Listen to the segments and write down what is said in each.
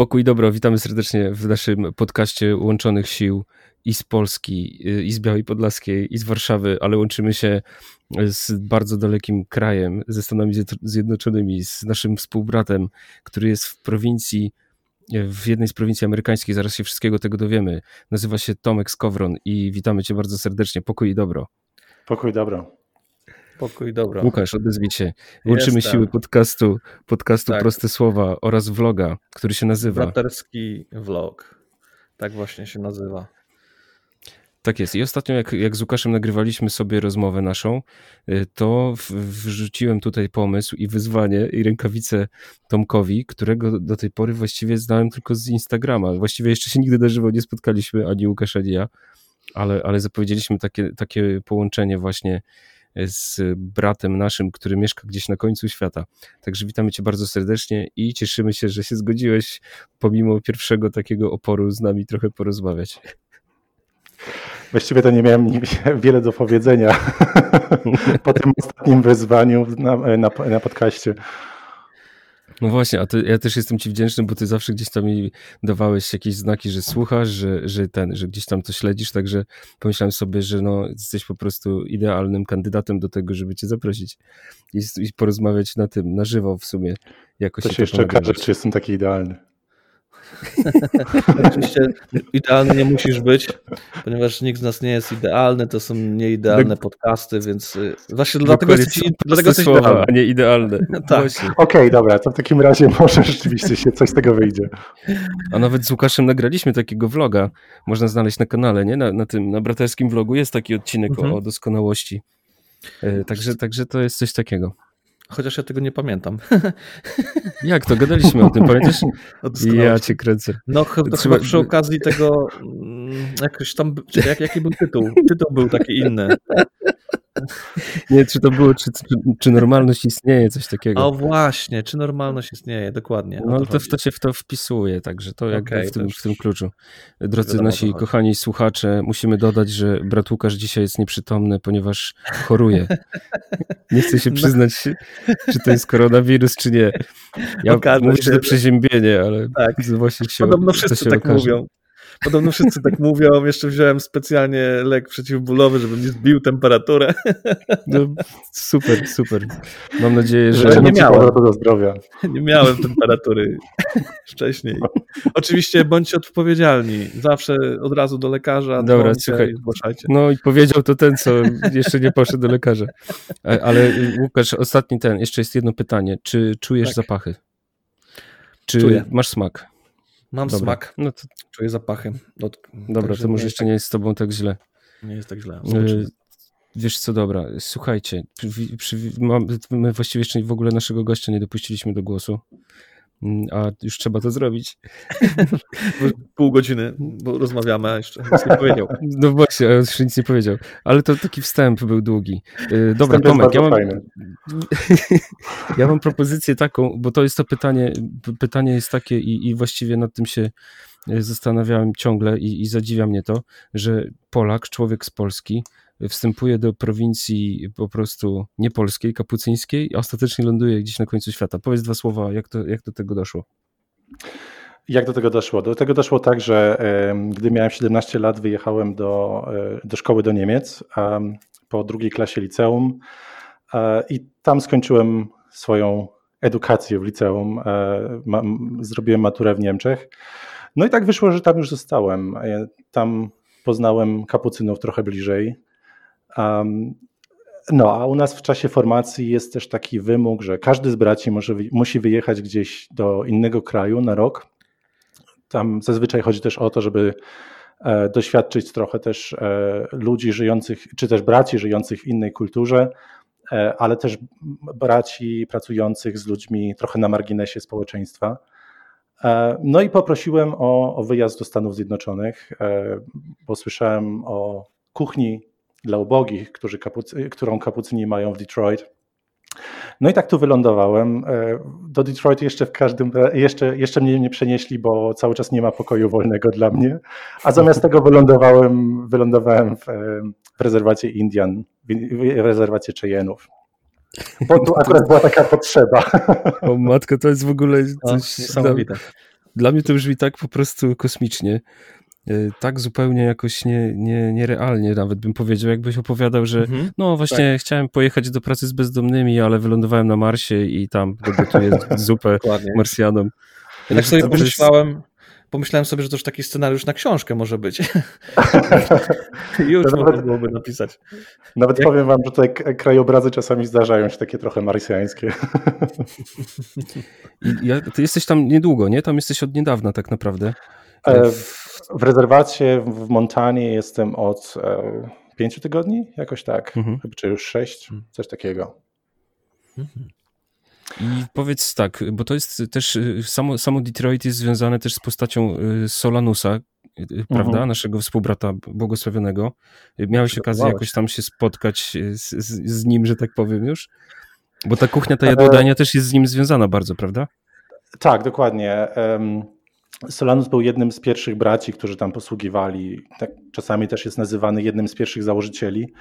Pokój dobro, witamy serdecznie w naszym podcaście Łączonych Sił i z Polski, y, i z Białej Podlaskiej, i z Warszawy, ale łączymy się z bardzo dalekim krajem, ze Stanami Zjednoczonymi, z naszym współbratem, który jest w prowincji, w jednej z prowincji amerykańskich, zaraz się wszystkiego tego dowiemy. Nazywa się Tomek Skowron i witamy cię bardzo serdecznie. Pokój i dobro. Pokój dobro. Pokój dobra. Łukasz, odezwij się. Łączymy siły podcastu, podcastu tak. Proste Słowa oraz vloga, który się nazywa... Braterski vlog. Tak właśnie się nazywa. Tak jest. I ostatnio, jak, jak z Łukaszem nagrywaliśmy sobie rozmowę naszą, y, to wrzuciłem tutaj pomysł i wyzwanie i rękawice Tomkowi, którego do tej pory właściwie znałem tylko z Instagrama. Właściwie jeszcze się nigdy na żywo nie spotkaliśmy, ani Łukasz, ani ja, ale, ale zapowiedzieliśmy takie, takie połączenie właśnie z bratem naszym, który mieszka gdzieś na końcu świata. Także witamy Cię bardzo serdecznie i cieszymy się, że się zgodziłeś pomimo pierwszego takiego oporu z nami trochę porozmawiać. Właściwie to nie miałem wiele do powiedzenia po tym ostatnim wyzwaniu na, na, na podcaście. No właśnie, a ty, ja też jestem ci wdzięczny, bo ty zawsze gdzieś tam mi dawałeś jakieś znaki, że słuchasz, że, że ten, że gdzieś tam to śledzisz, także pomyślałem sobie, że no, jesteś po prostu idealnym kandydatem do tego, żeby cię zaprosić i, i porozmawiać na tym, na żywo w sumie. Jakoś to się jeszcze okaże, czy jestem taki idealny. Oczywiście idealny nie musisz być, ponieważ nikt z nas nie jest idealny, to są nieidealne podcasty, więc y, właśnie dlatego jesteś, dlatego jesteś słowa, a nie idealne. tak. Okej, okay, dobra, to w takim razie może rzeczywiście się coś z tego wyjdzie. A nawet z Łukaszem nagraliśmy takiego vloga, można znaleźć na kanale, nie? Na, na tym, na braterskim vlogu jest taki odcinek mhm. o, o doskonałości. E, także, także to jest coś takiego. Chociaż ja tego nie pamiętam. Jak to? Gadaliśmy o tym, pamiętasz? Ja cię kręcę. No chyba, Trzeba... przy okazji tego, mm, jakoś tam, jak, jaki był tytuł? Tytuł był taki inny. Nie, czy to było, czy, czy, czy, normalność istnieje, coś takiego. O właśnie, czy normalność istnieje, dokładnie. No to, to się w to wpisuje, także to jakby okay, w, tym, w tym kluczu. Drodzy nasi kochani słuchacze, musimy dodać, że brat Łukasz dzisiaj jest nieprzytomny, ponieważ choruje. Nie chcę się no. przyznać, no. czy to jest koronawirus, czy nie. Ja Okaże mówię, że to przeziębienie, ale tak. właśnie się Podobno wszyscy tak okaże. mówią. Podobno wszyscy tak mówią. Jeszcze wziąłem specjalnie lek przeciwbólowy, żeby mi zbił temperaturę. No, super, super. Mam nadzieję, że... że nie miałem. do zdrowia. Nie miałem temperatury wcześniej. Oczywiście bądźcie odpowiedzialni. Zawsze od razu do lekarza. Dobra, słuchaj. Zgłaszajcie. No i powiedział to ten, co jeszcze nie poszedł do lekarza. Ale y, Łukasz, ostatni ten. Jeszcze jest jedno pytanie. Czy czujesz tak. zapachy? Czy Czuję. masz smak? Mam Dobra. smak, no to... czuję zapachy. No, dobra, to może jeszcze tak... nie jest z tobą tak źle. Nie jest tak źle. Y, wiesz co, dobra, słuchajcie, przy, przy, my właściwie jeszcze w ogóle naszego gościa nie dopuściliśmy do głosu. Mm, a już trzeba to zrobić. Pół godziny, bo rozmawiamy, a jeszcze nic nie powiedział. No właśnie, a jeszcze nic nie powiedział. Ale to taki wstęp był długi. Y, dobra, wstęp Tomek, ja mam, ja mam propozycję taką, bo to jest to pytanie, pytanie jest takie i, i właściwie nad tym się y, zastanawiałem ciągle i, i zadziwia mnie to, że Polak, człowiek z Polski, wstępuje do prowincji po prostu niepolskiej, kapucyńskiej, a ostatecznie ląduje gdzieś na końcu świata. Powiedz dwa słowa, jak, to, jak do tego doszło? Jak do tego doszło? Do tego doszło tak, że gdy miałem 17 lat, wyjechałem do, e, do szkoły do Niemiec po drugiej klasie liceum e, i tam skończyłem swoją edukację w liceum. E, zrobiłem maturę w Niemczech. No i tak wyszło, że tam już zostałem. Tam poznałem kapucynów trochę bliżej. Um, no, a u nas w czasie formacji jest też taki wymóg, że każdy z braci może, musi wyjechać gdzieś do innego kraju na rok. Tam zazwyczaj chodzi też o to, żeby e, doświadczyć trochę też e, ludzi żyjących, czy też braci żyjących w innej kulturze, e, ale też braci pracujących z ludźmi trochę na marginesie społeczeństwa. E, no i poprosiłem o, o wyjazd do Stanów Zjednoczonych, e, bo słyszałem o kuchni dla ubogich, którzy kapucy, którą kapucyni mają w Detroit. No i tak tu wylądowałem. E, do Detroit jeszcze w każdym jeszcze, jeszcze mnie nie przenieśli, bo cały czas nie ma pokoju wolnego dla mnie. A zamiast tego wylądowałem, wylądowałem w, e, w rezerwacie Indian, w rezerwacie Cheyenne'ów. Bo tu akurat była taka potrzeba. O matko, to jest w ogóle coś... niesamowite. dla mnie to brzmi tak po prostu kosmicznie. Y, tak zupełnie jakoś nie, nie, nierealnie nawet bym powiedział, jakbyś opowiadał, że mhm. no właśnie tak. chciałem pojechać do pracy z bezdomnymi, ale wylądowałem na Marsie i tam gotuję zupę Marsjanom. Ja tak sobie pomyślałem, pomyślałem sobie, że to już taki scenariusz na książkę może być. już no nawet, byłoby napisać. Nawet Jak... powiem wam, że te krajobrazy czasami zdarzają się takie trochę marsjańskie. ja, ty jesteś tam niedługo, nie? Tam jesteś od niedawna tak naprawdę. E, w rezerwacie w Montanie jestem od e, pięciu tygodni, jakoś tak, mhm. czy już sześć, mhm. coś takiego. Mhm. I powiedz tak, bo to jest też, y, samo, samo Detroit jest związane też z postacią y, Solanusa, y, prawda, mhm. naszego współbrata błogosławionego. Miałeś okazję jakoś tam się spotkać z, z, z, nim, że tak powiem już? Bo ta kuchnia, ta jadłodajnia też jest z nim związana bardzo, prawda? Tak, dokładnie. Solanus był jednym z pierwszych braci, którzy tam posługiwali. Tak, czasami też jest nazywany jednym z pierwszych założycieli.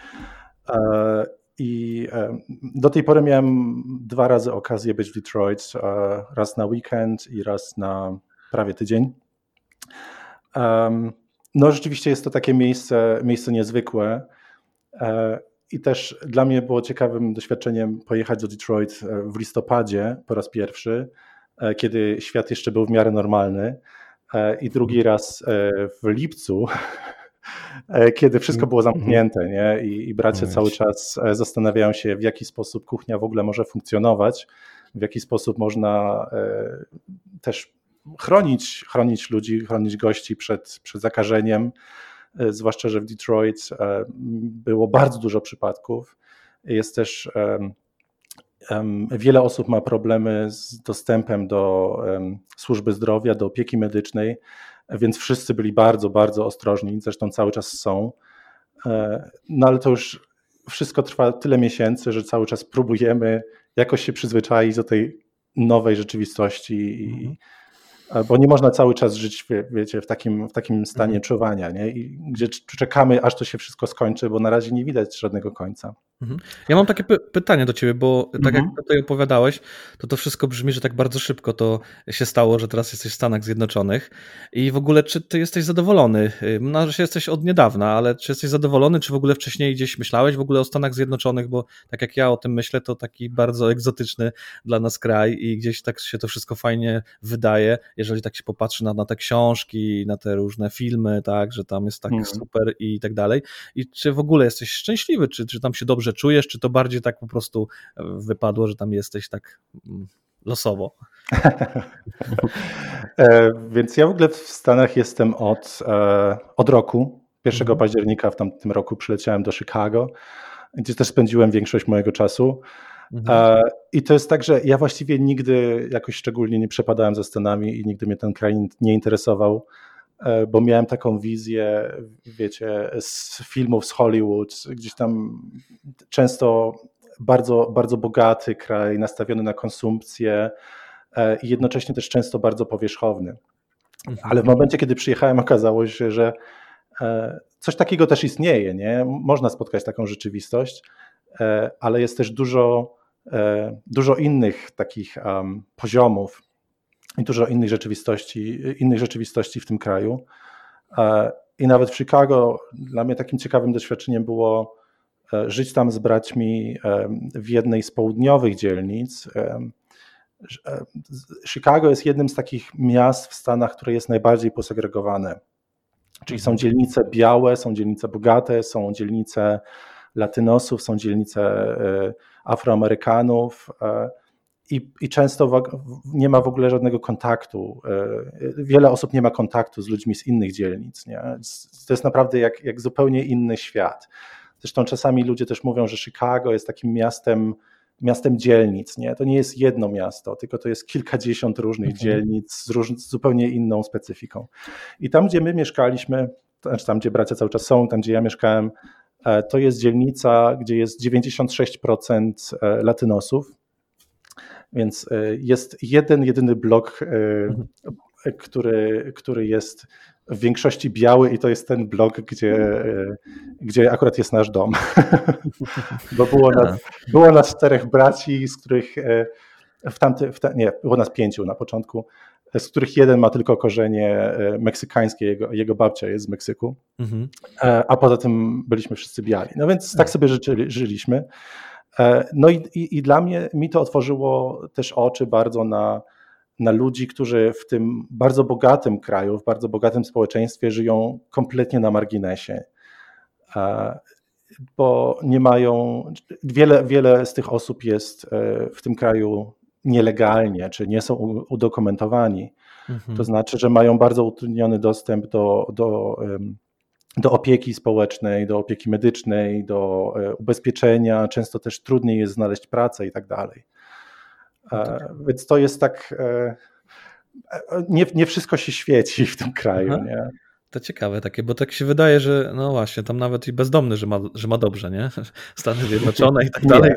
E, I e, do tej pory miałem dwa razy okazję być w Detroit. E, raz na weekend i raz na prawie tydzień. No, rzeczywiście jest to takie miejsce, miejsce niezwykłe. I też dla mnie było ciekawym doświadczeniem pojechać do Detroit w listopadzie po raz pierwszy kiedy świat jeszcze był w miarę normalny, e, i drugi mhm. raz e, w lipcu, kiedy wszystko było mhm. zamknięte, nie? I, i bracia no cały czas zastanawiają się, w jaki sposób kuchnia w ogóle może funkcjonować, w jaki sposób można też chronić, chronić ludzi, chronić gości przed, przed zakażeniem. Zwłaszcza, że w Detroit było bardzo dużo przypadków. Jest też Wiele osób ma problemy z dostępem do służby zdrowia, do opieki medycznej, więc wszyscy byli bardzo, bardzo ostrożni, zresztą cały czas są. E, no ale to już wszystko trwa tyle miesięcy, że cały czas próbujemy jakoś się przyzwyczaić do tej nowej rzeczywistości i, mhm. bo nie można cały czas żyć, wiecie, w takim, w takim stanie mhm. czuwania, nie? I gdzie czekamy, aż to się wszystko skończy, bo na razie nie widać żadnego końca. Mhm. Ja mam takie py pytanie do ciebie, bo tak mhm. jak tutaj opowiadałeś, to to wszystko brzmi, że tak bardzo szybko to się stało, że teraz jesteś w Stanach Zjednoczonych i w ogóle czy ty jesteś zadowolony? No, że jesteś od niedawna, ale czy jesteś zadowolony, czy w ogóle wcześniej gdzieś myślałeś w ogóle o Stanach Zjednoczonych, bo tak jak ja o tym myślę, to taki bardzo egzotyczny dla nas kraj i gdzieś tak się to wszystko fajnie wydaje, jeżeli tak się popatrzy na, na te książki, na te różne filmy, tak, że tam jest tak mhm. super i tak dalej. I czy w ogóle jesteś szczęśliwy, czy, czy tam się dobrze czujesz, czy to bardziej tak po prostu e, wypadło, że tam jesteś tak mm, losowo? e, więc ja w ogóle w Stanach jestem od, e, od roku. 1 mhm. października w tamtym roku przyleciałem do Chicago, gdzie też spędziłem większość mojego czasu. Mhm. E, I to jest tak, że ja właściwie nigdy jakoś szczególnie nie przepadałem za Stanami i nigdy mnie ten kraj nie interesował. E, bo miałem taką wizję, wiecie, z filmów z Hollywood, gdzieś tam często bardzo, bardzo bogaty kraj, nastawiony na konsumpcję e, i jednocześnie też często bardzo powierzchowny. Mhm. Ale w momencie, kiedy przyjechałem, okazało się, że coś takiego też istnieje, nie? Można spotkać taką rzeczywistość, ale jest też dużo, dużo innych takich poziomów i dużo innych rzeczywistości, innych rzeczywistości w tym kraju. E, I nawet w Chicago dla mnie takim ciekawym doświadczeniem było e, żyć tam z braćmi e, w jednej z południowych dzielnic. Chicago jest jednym z takich miast w Stanach, które jest najbardziej posegregowane. Czyli są dzielnice białe, są dzielnice bogate, są dzielnice latynosów, są dzielnice afroamerykanów i, i często nie ma w ogóle żadnego kontaktu. E, wiele osób nie ma kontaktu z ludźmi z innych dzielnic. Nie? To jest naprawdę jak, jak zupełnie inny świat. Zresztą czasami ludzie też mówią, że Chicago jest takim miastem, miastem dzielnic. Nie? To nie jest jedno miasto, tylko to jest kilkadziesiąt różnych mhm. dzielnic z, róż, z zupełnie inną specyfiką. I tam, gdzie my mieszkaliśmy, znaczy tam, gdzie bracia cały czas są, tam, gdzie ja mieszkałem, e, to jest dzielnica, gdzie jest 96% e, latynosów, więc e, jest jeden, jedyny blok, mhm. Który, który jest w większości biały i to jest ten blok, gdzie, e, gdzie akurat jest nasz dom. Bo było nas, było nas czterech braci, z których w tamty, w te, nie, było nas pięciu na początku, z których jeden ma tylko korzenie meksykańskie, jego, jego babcia jest z Meksyku, mhm. a poza tym byliśmy wszyscy biali. No więc tak sobie żyli, żyliśmy. No i, i, i dla mnie mi to otworzyło też oczy bardzo na, na ludzi, którzy w tym bardzo bogatym kraju, w bardzo bogatym społeczeństwie żyją kompletnie na marginesie bo nie mają, wiele, wiele z tych osób jest e, w tym kraju nielegalnie, czy nie są udokumentowani. Mhm. To znaczy, że mają bardzo utrudniony dostęp do, do, do opieki społecznej, do opieki medycznej, do e, ubezpieczenia, często też trudniej jest znaleźć pracę i tak dalej. No tak. Więc to jest tak, nie, nie wszystko się świeci w tym kraju. Nie? To ciekawe takie, bo tak się wydaje, że no właśnie, tam nawet i bezdomny, że ma, że ma dobrze, nie? Stany Zjednoczone i tak dalej.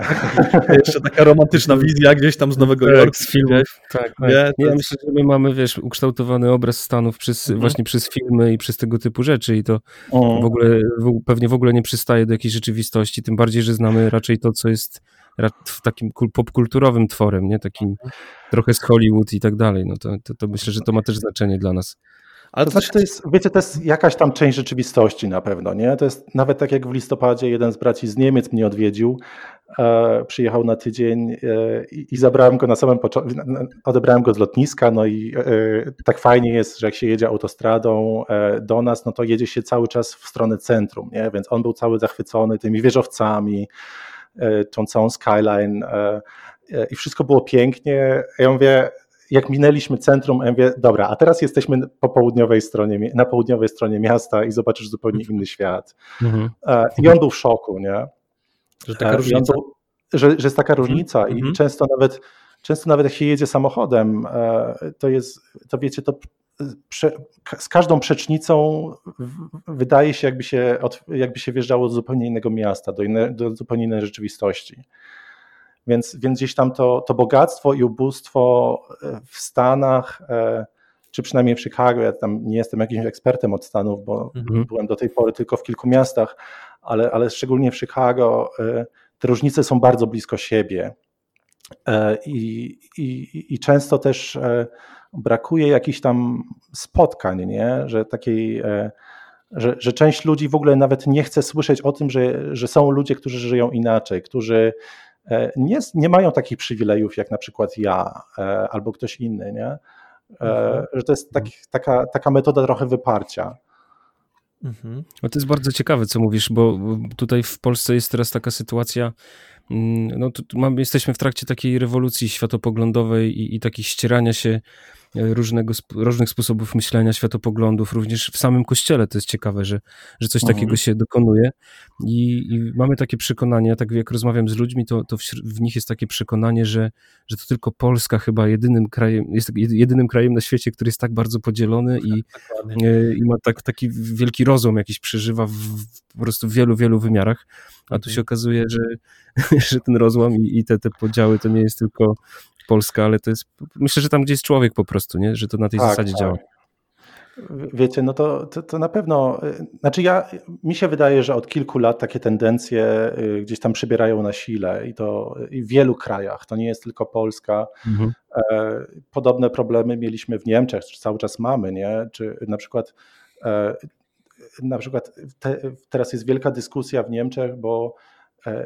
Jeszcze taka romantyczna wizja gdzieś tam z Nowego tak, Jorku. Z filmów. Tak, tak. Nie, ja to... myślę, że my mamy, wiesz, ukształtowany obraz Stanów przez, mhm. właśnie przez filmy i przez tego typu rzeczy i to w ogóle w, pewnie w ogóle nie przystaje do jakiejś rzeczywistości, tym bardziej, że znamy raczej to, co jest takim popkulturowym tworem, nie? Takim trochę z Hollywood i tak dalej. No to, to, to myślę, że to ma też znaczenie dla nas. Ale to, znaczy, to jest, wiecie, to jest jakaś tam część rzeczywistości na pewno, nie? To jest nawet tak jak w listopadzie jeden z braci z Niemiec mnie odwiedził, e, przyjechał na tydzień e, i zabrałem go na samym początku, odebrałem go z lotniska, no i e, tak fajnie jest, że jak się jedzie autostradą e, do nas, no to jedzie się cały czas w stronę centrum, nie? Więc on był cały zachwycony tymi wieżowcami, tą całą skyline e, i wszystko było pięknie. Ja mówię, jak minęliśmy centrum, ja mówię, dobra, a teraz jesteśmy po południowej stronie, na południowej stronie miasta i zobaczysz zupełnie inny świat. Mhm. E, I on był w szoku, nie? Że taka e, różnica. Był, że, że jest taka różnica mhm. i mhm. często nawet często nawet jak się jedzie samochodem, e, to jest, to wiecie, to z każdą przecznicą wydaje się, jakby się, jakby się wjeżdżało do zupełnie innego miasta, do, inne, do zupełnie innej rzeczywistości. Więc, więc gdzieś tam to, to bogactwo i ubóstwo e, w Stanach, e, czy przynajmniej w Chicago, ja tam nie jestem jakimś ekspertem od Stanów, bo mhm. byłem do tej pory tylko w kilku miastach, ale, ale szczególnie w Chicago e, te różnice są bardzo blisko siebie. I, i, i często też brakuje jakichś tam spotkań, nie? że takiej że, że część ludzi w ogóle nawet nie chce słyszeć o tym, że, że są ludzie, którzy żyją inaczej, którzy E, nie, nie mają takich przywilejów jak na przykład ja e, albo ktoś inny, nie? E, mhm. Że to jest tak, taka, taka metoda trochę wyparcia. Mhm. No to jest bardzo ciekawe, co mówisz, bo tutaj w Polsce jest teraz taka sytuacja, no tu mamy, jesteśmy w trakcie takiej rewolucji światopoglądowej i, i takich ścierania się różnego, różnych sposobów myślenia, światopoglądów, również w samym kościele to jest ciekawe, że, że coś mhm. takiego się dokonuje I, I, mamy takie przekonanie, tak jak rozmawiam z ludźmi, to, to w, w, nich jest takie przekonanie, że, że to tylko Polska chyba jedynym krajem, jest jedynym krajem na świecie, który jest tak bardzo podzielony i, e, i ma tak, taki wielki rozum jakiś przeżywa w, w, po prostu w wielu, wielu wymiarach, a tu się mhm. okazuje, że, że ten rozłam i, i te, te podziały to nie jest tylko Polska, ale to jest, myślę, że tam gdzie jest człowiek po prostu, nie? że to na tej tak, zasadzie tak. działa. Wiecie, no to, to, to, na pewno, y, znaczy ja, mi się wydaje, że od kilku lat takie tendencje y, gdzieś tam przybierają na sile i to w wielu krajach, to nie jest tylko Polska. Mhm. E, podobne problemy mieliśmy w Niemczech, czy cały czas mamy, nie? Czy na przykład e, na przykład te, teraz jest wielka dyskusja w Niemczech, bo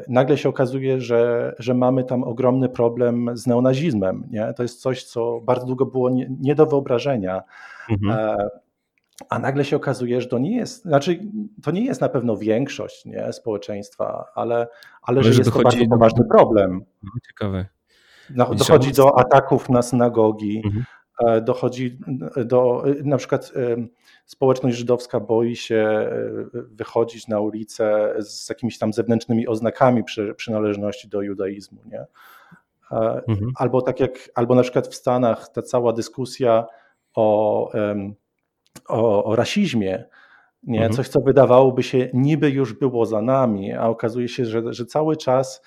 nagle się okazuje, że, że mamy tam ogromny problem z neonazizmem. Nie? To jest coś, co bardzo długo było nie, nie do wyobrażenia. Mhm. E, a nagle się okazuje, że to nie jest, znaczy to nie jest na pewno większość nie, społeczeństwa, ale, ale, ale że, że jest to bardzo do... poważny problem. No, ciekawe. Dochodzi do ataków na synagogi, mhm. E, dochodzi do, na przykład społeczność żydowska boi się e, wychodzić na ulicę z jakimiś tam zewnętrznymi oznakami przy, przynależności do judaizmu, nie? E, mhm. Albo tak jak, albo na przykład w Stanach ta cała dyskusja o, o, o rasizmie, nie? Mhm. Coś, co wydawałoby się niby już było za nami, a okazuje się, że, że cały czas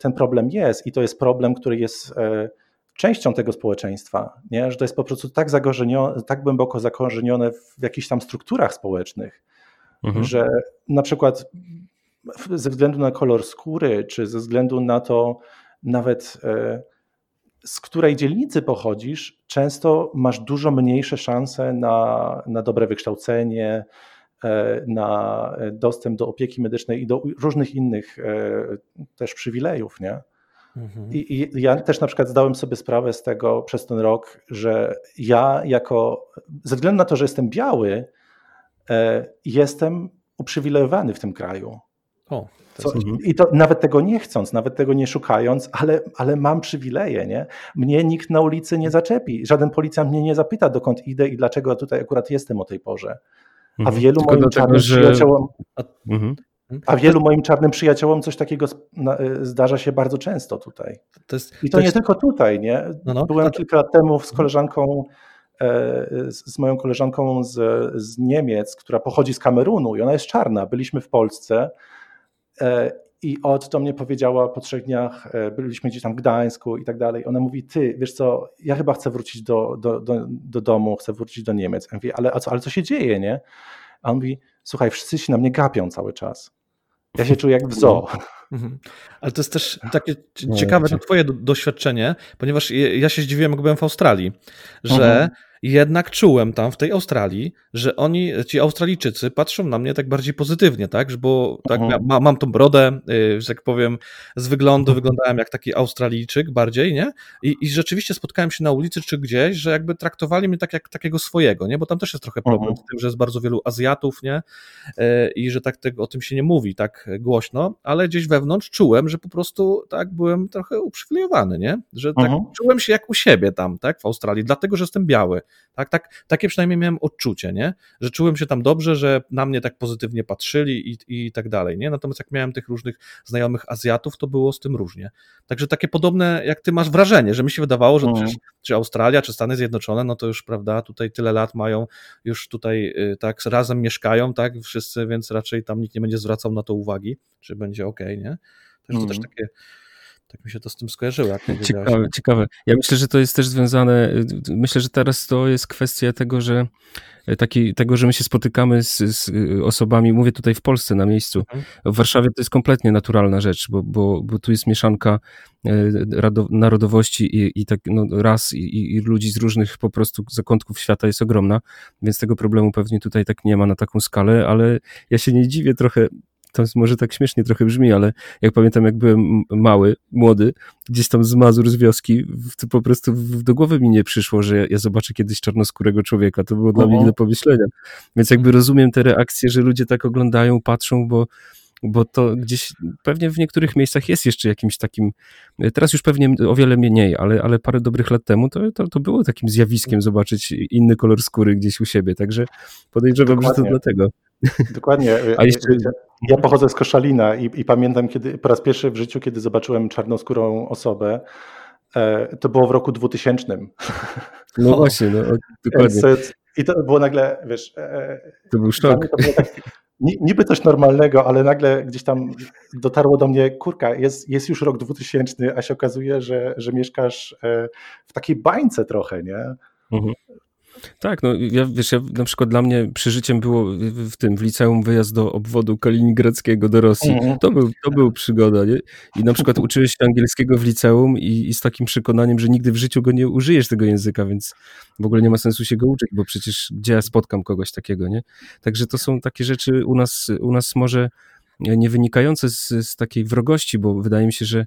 ten problem jest i to jest problem, który jest częścią tego społeczeństwa, nie? że to jest po prostu tak, tak głęboko zakorzenione w jakichś tam strukturach społecznych, mhm. że na przykład ze względu na kolor skóry, czy ze względu na to nawet, e, z której dzielnicy pochodzisz, często masz dużo mniejsze szanse na, na dobre wykształcenie, e, na dostęp do opieki medycznej i do różnych innych też przywilejów, nie? Mhm. I, I, ja też na przykład zdałem sobie sprawę z tego przez ten rok, że ja jako, ze względu na to, że jestem biały, jestem uprzywilejowany w tym kraju. O, to jest... I to nawet tego nie chcąc, nawet tego nie szukając, ale, ale mam przywileje, nie? Mnie nikt na ulicy nie zaczepi. Żaden policjant mnie nie zapyta, dokąd idę i dlaczego tutaj akurat jestem o tej porze. A mhm. wielu Tylko moim dlatego, że... przyjaciołom. Mhm. A wielu moim czarnym przyjaciołom coś takiego zdarza się bardzo często tutaj. To jest, I to, to jest... nie tylko tutaj, nie? No, no. Byłem kilka lat temu z koleżanką E, z moją koleżanką z, z Niemiec, która pochodzi z Kamerunu i ona jest czarna. Byliśmy w Polsce e, i od to mnie powiedziała po trzech dniach, e, byliśmy gdzieś tam w Gdańsku i tak dalej. Ona mówi, ty, wiesz co, ja chyba chcę wrócić do, do, do, do domu, chcę wrócić do Niemiec. Ja mówię, ale, co, ale co się dzieje, nie? A on mówi, słuchaj, wszyscy się na mnie gapią cały czas. Ja się czuję jak w zoo. Mhm. Ale to jest też takie ciekawe to twoje doświadczenie, ponieważ ja się zdziwiłem, jak byłem w Australii, że mhm jednak czułem tam w tej Australii, że oni, ci Australijczycy patrzą na mnie tak bardziej pozytywnie, tak, bo tak, mhm. ma, mam tą brodę, y, że tak powiem, z wyglądu wyglądałem jak taki Australijczyk bardziej, nie? I, I rzeczywiście spotkałem się na ulicy czy gdzieś, że jakby traktowali mnie tak jak takiego swojego, nie? Bo tam też jest trochę problem mhm. z tym, że jest bardzo wielu Azjatów, nie? Y, I że tak tego, o tym się nie mówi tak głośno, ale gdzieś wewnątrz czułem, że po prostu tak byłem trochę uprzywilejowany, nie? Że tak mhm. czułem się jak u siebie tam, tak, w Australii, dlatego, że jestem biały. Tak, tak, takie przynajmniej miałem odczucie, nie? że czułem się tam dobrze, że na mnie tak pozytywnie patrzyli i, i tak dalej. Nie? Natomiast jak miałem tych różnych znajomych Azjatów, to było z tym różnie. Także takie podobne, jak ty masz wrażenie, że mi się wydawało, że mhm. czy Australia, czy Stany Zjednoczone, no to już, prawda, tutaj tyle lat mają, już tutaj y, tak razem mieszkają, tak, wszyscy, więc raczej tam nikt nie będzie zwracał na to uwagi, czy będzie ok, nie? Także to też mhm. takie tak mi się to z tym skojarzyło. Ciekawe, ciekawe. Ja myślę, że to jest też związane, myślę, że teraz to jest kwestia tego, że e, taki, tego, że my się spotykamy z, z, e, osobami, mówię tutaj w Polsce na miejscu. Mhm. W Warszawie to jest kompletnie naturalna rzecz, bo, bo, bo tu jest mieszanka e, narodowości i, i tak no, ras i, i ludzi z różnych po prostu zakątków świata jest ogromna, więc tego problemu pewnie tutaj tak nie ma na taką skalę, ale ja się nie dziwię trochę, to może tak śmiesznie trochę brzmi, ale jak pamiętam, jak byłem mały, młody, gdzieś tam z Mazur, z wioski, to po prostu do głowy mi nie przyszło, że ja zobaczę kiedyś czarnoskórego człowieka. To było dla mnie nie do pomyślenia. Więc jakby rozumiem te reakcje, że ludzie tak oglądają, patrzą, bo bo to gdzieś pewnie w niektórych miejscach jest jeszcze jakimś takim, teraz już pewnie o wiele mniej, ale, ale parę dobrych lat temu to, to, to było takim zjawiskiem zobaczyć inny kolor skóry gdzieś u siebie, także podejrzewam, Dokładnie. że to dlatego. Dokładnie. A jeszcze... Ja pochodzę z Koszalina i, i, pamiętam kiedy, po raz pierwszy w życiu, kiedy zobaczyłem czarnoskórą osobę, e, to było w roku 2000. No właśnie, no, dokładnie. I to było nagle, wiesz... E, e, to był szok. To tak, niby coś normalnego, ale nagle gdzieś tam dotarło do mnie, kurka, jest, jest już rok 2000, a się okazuje, że, że mieszkasz w takiej bańce trochę, nie? Mhm. Tak, no ja, wiesz, ja, na przykład dla mnie przeżyciem było w tym, w liceum wyjazd do obwodu kaliningradzkiego do Rosji. Mhm. To był, to był przygoda, nie? I na przykład uczyłeś się angielskiego w liceum i, i, z takim przekonaniem, że nigdy w życiu go nie użyjesz tego języka, więc w ogóle nie ma sensu się go uczyć, bo przecież gdzie ja spotkam kogoś takiego, nie? Także to są takie rzeczy u nas, u nas może nie wynikające z, z takiej wrogości, bo wydaje mi się, że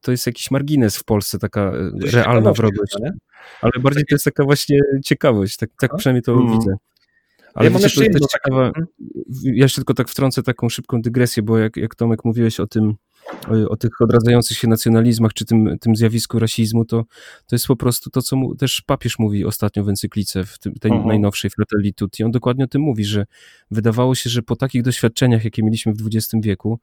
to jest jakiś margines w Polsce, taka e, realna wrogość. Nie? Ale bardziej to jest taka właśnie ciekawość, tak, tak przynajmniej to mm. widzę. Ale ja, to jest ciekawa, mhm. ja jeszcze tylko tak wtrącę taką szybką dygresję, bo jak, jak Tomek mówiłeś o tym, o, o tych odradzających się nacjonalizmach, czy tym, tym zjawisku rasizmu, to, to jest po prostu to, co mu, też papież mówi ostatnio w encyklice, w tym, tej mhm. najnowszej Fratelli Tutti. On dokładnie o tym mówi, że wydawało się, że po takich doświadczeniach, jakie mieliśmy w XX wieku,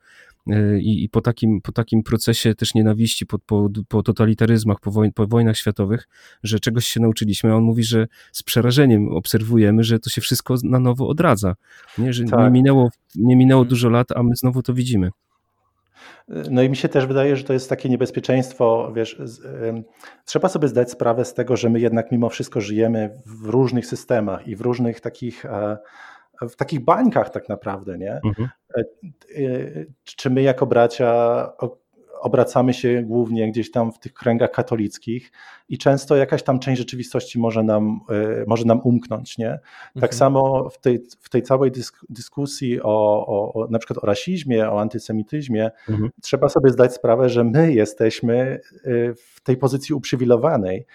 E, i, po, takim, po takim procesie też nienawiści, po, po, po totalitaryzmach, po, woj, po wojnach światowych, że czegoś się nauczyliśmy. A on mówi, że z przerażeniem obserwujemy, że to się wszystko na nowo odradza. Nie, że tak. nie, minęło, nie minęło mhm. dużo lat, a my znowu to widzimy. No i mi się też wydaje, że to jest takie niebezpieczeństwo, wiesz, trzeba sobie zdać sprawę z tego, że my jednak mimo wszystko żyjemy w różnych systemach i w różnych takich e, w takich bańkach tak naprawdę, nie? Mhm. E, e, czy my jako bracia obracamy się głównie gdzieś tam w tych kręgach katolickich i często jakaś tam część rzeczywistości może nam, może nam umknąć. Nie? Tak mhm. samo w tej, w tej całej dysk, dyskusji o, o, na przykład o rasizmie, o antysemityzmie, mhm. trzeba sobie zdać sprawę, że my jesteśmy w tej pozycji uprzywilejowanej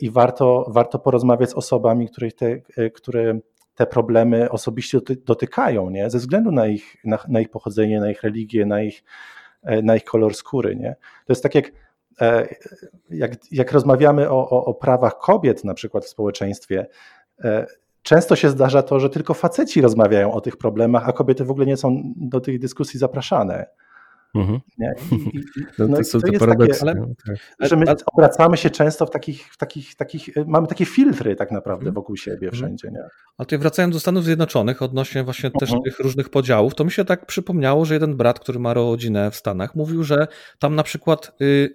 i warto, warto porozmawiać z osobami, których te, które te problemy osobiście dotykają, nie? ze względu na ich, na, na ich pochodzenie, na ich religię, na ich, e, na ich kolor skóry. Nie? To jest tak jak, e, jak, jak rozmawiamy o, o, o prawach kobiet na przykład w społeczeństwie, e, często się zdarza to, że tylko faceci rozmawiają o tych problemach, a kobiety w ogóle nie są do tych dyskusji zapraszane. Mhm. Nie? I, i, no, no to paradoksy. Takie, no, tak. Że my obracamy się często w takich, w takich, takich, y, mamy takie filtry tak naprawdę mhm. wokół siebie mhm. wszędzie. Nie? Ale tutaj wracając do Stanów Zjednoczonych, odnośnie właśnie też mhm. tych różnych podziałów, to mi się tak przypomniało, że jeden brat, który ma rodzinę w Stanach, mówił, że tam na przykład y,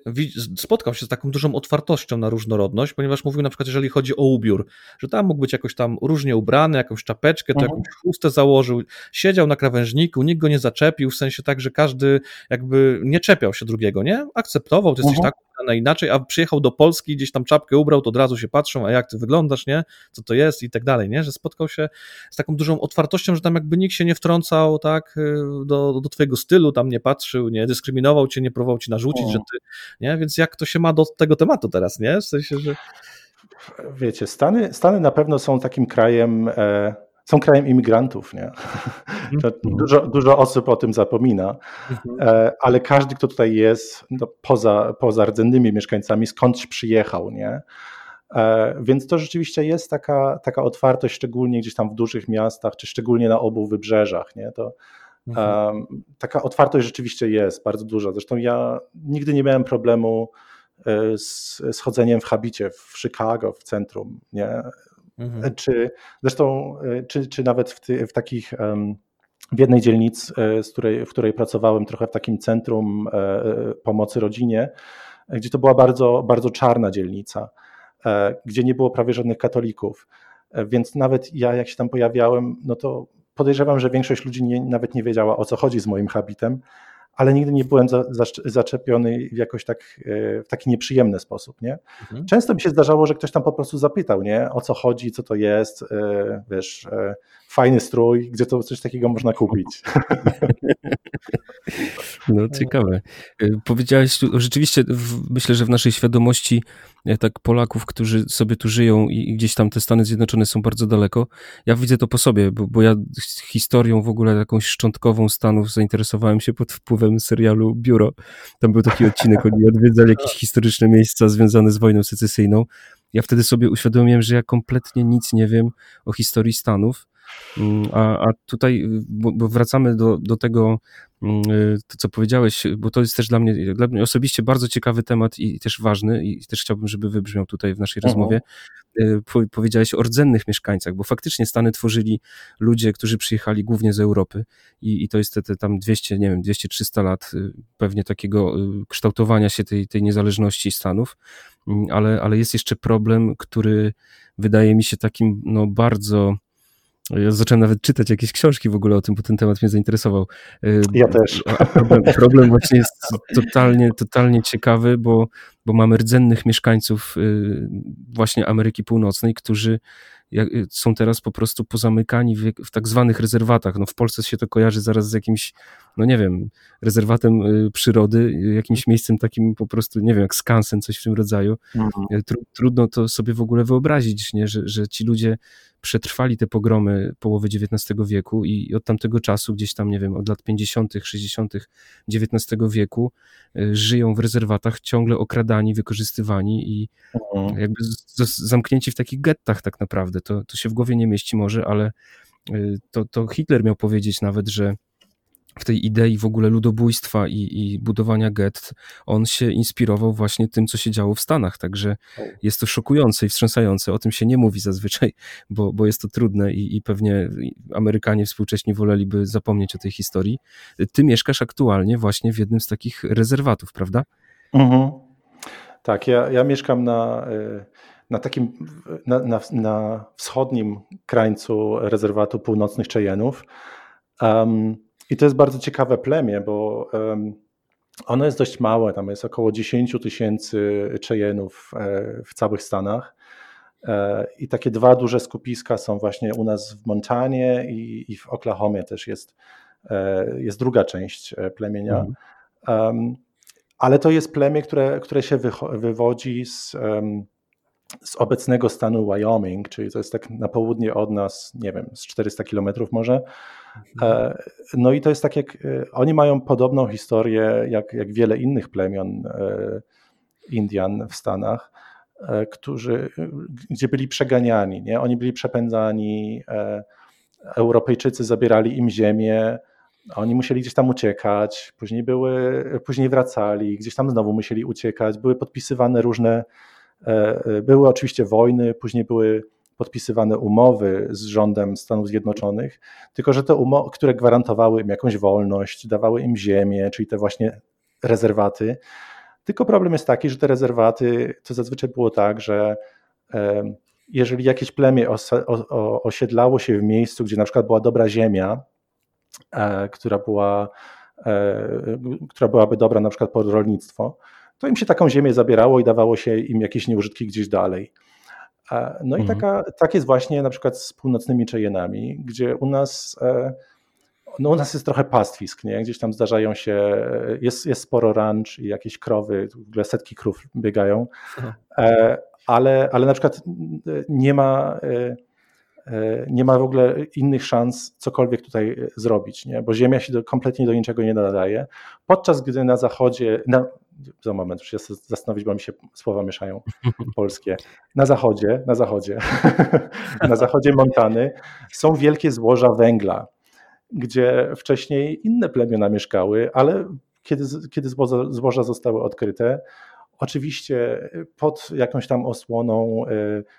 spotkał się z taką dużą otwartością na różnorodność, ponieważ mówił na przykład, jeżeli chodzi o ubiór, że tam mógł być jakoś tam różnie ubrany, jakąś czapeczkę, to jakąś chustę założył, siedział na krawężniku, nikt go nie zaczepił, w sensie tak, że każdy jakby nie czepiał się drugiego, nie? Akceptował, ty jesteś mhm. tak, a inaczej, a przyjechał do Polski, gdzieś tam czapkę ubrał, to od razu się patrzą, a jak ty wyglądasz, nie? Co to jest i tak dalej, nie? Że spotkał się z taką dużą otwartością, że tam jakby nikt się nie wtrącał, tak, y, do, do twojego stylu, tam nie patrzył, nie dyskryminował cię, nie próbował ci narzucić, że ty, nie? Więc jak to się ma do tego tematu teraz, nie? W sensie, że... Wiecie, Stany, Stany na pewno są takim krajem... E są krajem imigrantów, nie? Mhm. Dużo, dużo osób o tym zapomina, mhm. e, ale każdy, kto tutaj jest, no poza, poza rdzennymi mieszkańcami, skądś przyjechał, nie? E, więc to rzeczywiście jest taka, taka otwartość, szczególnie gdzieś tam w dużych miastach, czy szczególnie na obu wybrzeżach, nie? To, mhm. taka otwartość rzeczywiście jest bardzo duża. Zresztą ja nigdy nie miałem problemu e, z, z chodzeniem w habicie w Chicago, w centrum, nie? Mhm. Czy zresztą, e, czy, czy nawet w, ty, w takich w jednej dzielnicy, e, z której, w której pracowałem, trochę w takim centrum e, pomocy rodzinie, gdzie to była bardzo, bardzo czarna dzielnica, gdzie nie było prawie żadnych katolików. Więc nawet ja, jak się tam pojawiałem, no to podejrzewam, że większość ludzi nie, nawet nie wiedziała o co chodzi z moim habitem, ale nigdy nie byłem za, za, zaczepiony w jakoś tak, e, w taki nieprzyjemny sposób. Nie? Mhm. Często mi się zdarzało, że ktoś tam po prostu zapytał, nie? o co chodzi, co to jest, e, wiesz, e, fajny strój, gdzie to coś takiego można kupić. No ciekawe. Powiedziałeś tu, rzeczywiście myślę, że w naszej świadomości tak Polaków, którzy sobie tu żyją i gdzieś tam te Stany Zjednoczone są bardzo daleko. Ja widzę to po sobie, bo, bo ja historią w ogóle jakąś szczątkową Stanów zainteresowałem się pod wpływem serialu Biuro. Tam był taki odcinek, oni odwiedzali jakieś historyczne miejsca związane z wojną secesyjną. Ja wtedy sobie uświadomiłem, że ja kompletnie nic nie wiem o historii Stanów. Mm, a, a tutaj, bo, bo wracamy do, do tego, mm, to co powiedziałeś, bo to jest też dla mnie, dla mnie osobiście bardzo ciekawy temat i też ważny i też chciałbym, żeby wybrzmiał tutaj w naszej mhm. rozmowie. Y, powiedziałeś o rdzennych mieszkańcach, bo faktycznie Stany tworzyli ludzie, którzy przyjechali głównie z Europy i, i to jest te, te tam 200, nie wiem, 200-300 lat y, pewnie takiego y, kształtowania się tej, tej niezależności Stanów, mm, ale, ale jest jeszcze problem, który wydaje mi się takim no bardzo ja zacząłem nawet czytać jakieś książki w ogóle o tym, bo ten temat mnie zainteresował. Y, ja też. Problem, problem właśnie jest totalnie, totalnie ciekawy, bo, bo mamy rdzennych mieszkańców y, właśnie Ameryki Północnej, którzy Y, są teraz po prostu pozamykani w, w tak zwanych rezerwatach. No w Polsce się to kojarzy zaraz z jakimś, no nie wiem, rezerwatem przyrody, jakimś miejscem takim po prostu, nie wiem, jak skansen, coś w tym rodzaju. Mhm. Trudno to sobie w ogóle wyobrazić, nie? Że, że ci ludzie przetrwali te pogromy połowy XIX wieku i od tamtego czasu, gdzieś tam, nie wiem, od lat 50., 60. XIX wieku, żyją w rezerwatach ciągle okradani, wykorzystywani i mhm. jakby zamknięci w takich gettach tak naprawdę. To, to się w głowie nie mieści może, ale y, to, to Hitler miał powiedzieć nawet, że w tej idei w ogóle ludobójstwa i, i, budowania gett, on się inspirował właśnie tym, co się działo w Stanach. Także jest to szokujące i wstrząsające. O tym się nie mówi zazwyczaj, bo, bo jest to trudne i, i pewnie Amerykanie współcześnie woleliby zapomnieć o tej historii. Ty mieszkasz aktualnie właśnie w jednym z takich rezerwatów, prawda? Mhm. Tak, ja, ja mieszkam na, y, na takim, na, na, na wschodnim krańcu rezerwatu północnych Cheyenów. Um, I to jest bardzo ciekawe plemię, bo ono jest dość małe, tam jest około 10 tysięcy Cheyenne'ów w całych Stanach. I takie dwa duże skupiska są właśnie u nas w Montanie i, i w Oklahomie też jest, jest druga część plemienia. Mhm. Um, ale to jest plemię, które, które się wywodzi z, um, z obecnego stanu Wyoming, czyli to jest tak na południe od nas, nie wiem, z 400 kilometrów może. Mhm. E, no i to jest tak jak, e, oni mają podobną historię jak, jak wiele innych plemion e, Indian w Stanach, którzy, gdzie byli przeganiani, nie? oni byli przepędzani, Europejczycy zabierali im ziemię, oni musieli gdzieś tam uciekać, później, były, później wracali, gdzieś tam znowu musieli uciekać, były podpisywane różne, były oczywiście wojny, później były podpisywane umowy z rządem Stanów Zjednoczonych, tylko że te umowy, które gwarantowały im jakąś wolność, dawały im ziemię, czyli te właśnie rezerwaty. Tylko problem jest taki, że te rezerwaty to zazwyczaj było tak, że e, jeżeli jakieś plemię osiedlało się w miejscu, gdzie na przykład była dobra ziemia, E, która, była, e, która byłaby dobra na przykład pod rolnictwo, to im się taką ziemię zabierało i dawało się im jakieś nieużytki gdzieś dalej. E, no i mhm. taka, tak jest właśnie na przykład z północnymi Cheyenami, gdzie u nas, no u nas jest trochę pastwisk, nie? gdzieś tam zdarzają się, jest, jest sporo ranch i jakieś krowy, w ogóle setki krów biegają, ale, ale na przykład nie ma E, nie ma w ogóle innych szans cokolwiek tutaj e, zrobić, nie? bo Ziemia się do, kompletnie do niczego nie nadaje. Podczas gdy na zachodzie, na, za moment, muszę się zastanowić, bo mi się słowa mieszają polskie. Na zachodzie, na zachodzie, na zachodzie Montany są wielkie złoża węgla, gdzie wcześniej inne plemiona mieszkały, ale kiedy, kiedy złoża, złoża zostały odkryte, Oczywiście pod jakąś tam osłoną e,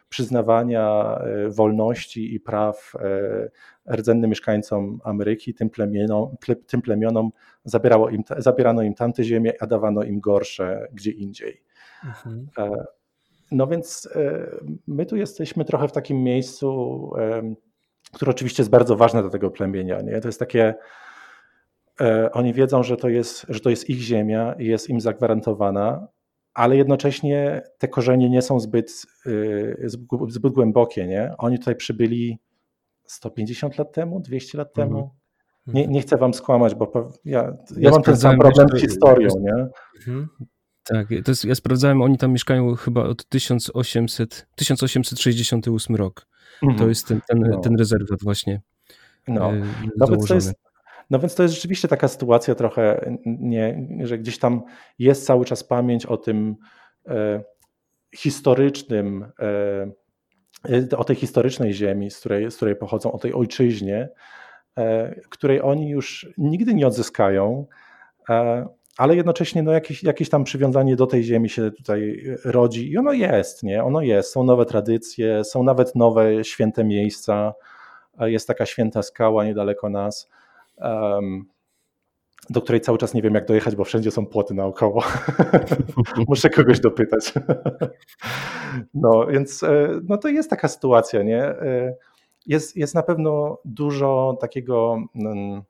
przyznawania e, wolności i praw e, rdzennym mieszkańcom Ameryki, tym plemionom, tym plemionom zabierało im, zabierano im tamte ziemie, a dawano im gorsze gdzie indziej. Mhm. No więc my tu jesteśmy trochę w takim miejscu, które oczywiście jest bardzo ważne dla tego plemienia. Nie? To jest takie, oni wiedzą, że to jest, że to jest ich ziemia i jest im zagwarantowana, ale jednocześnie te korzenie nie są zbyt, y, zbyt głębokie. Nie? Oni tutaj przybyli 150 lat temu, 200 lat temu. Mhm. Nie, nie chcę wam skłamać, bo ja, ja, ja mam ten sam problem z historią. Nie? Mhm. Tak, to jest, ja sprawdzałem, oni tam mieszkają chyba od 1800, 1868 rok. Mhm. To jest ten, ten, no. ten rezerwat właśnie. No, y, nawet to jest, no więc to jest rzeczywiście taka sytuacja trochę, nie, że gdzieś tam jest cały czas pamięć o tym e, historycznym, e, o tej historycznej ziemi, z której, z której pochodzą, o tej ojczyźnie, e, której oni już nigdy nie odzyskają, e, ale jednocześnie no, jakieś, jakieś tam przywiązanie do tej ziemi się tutaj rodzi i ono jest, nie? Ono jest. Są nowe tradycje, są nawet nowe święte miejsca. Jest taka święta skała niedaleko nas do której cały czas nie wiem, jak dojechać, bo wszędzie są płoty naokoło. Muszę kogoś dopytać. no więc e, no to jest taka sytuacja, nie? E, jest, jest na pewno dużo takiego mm,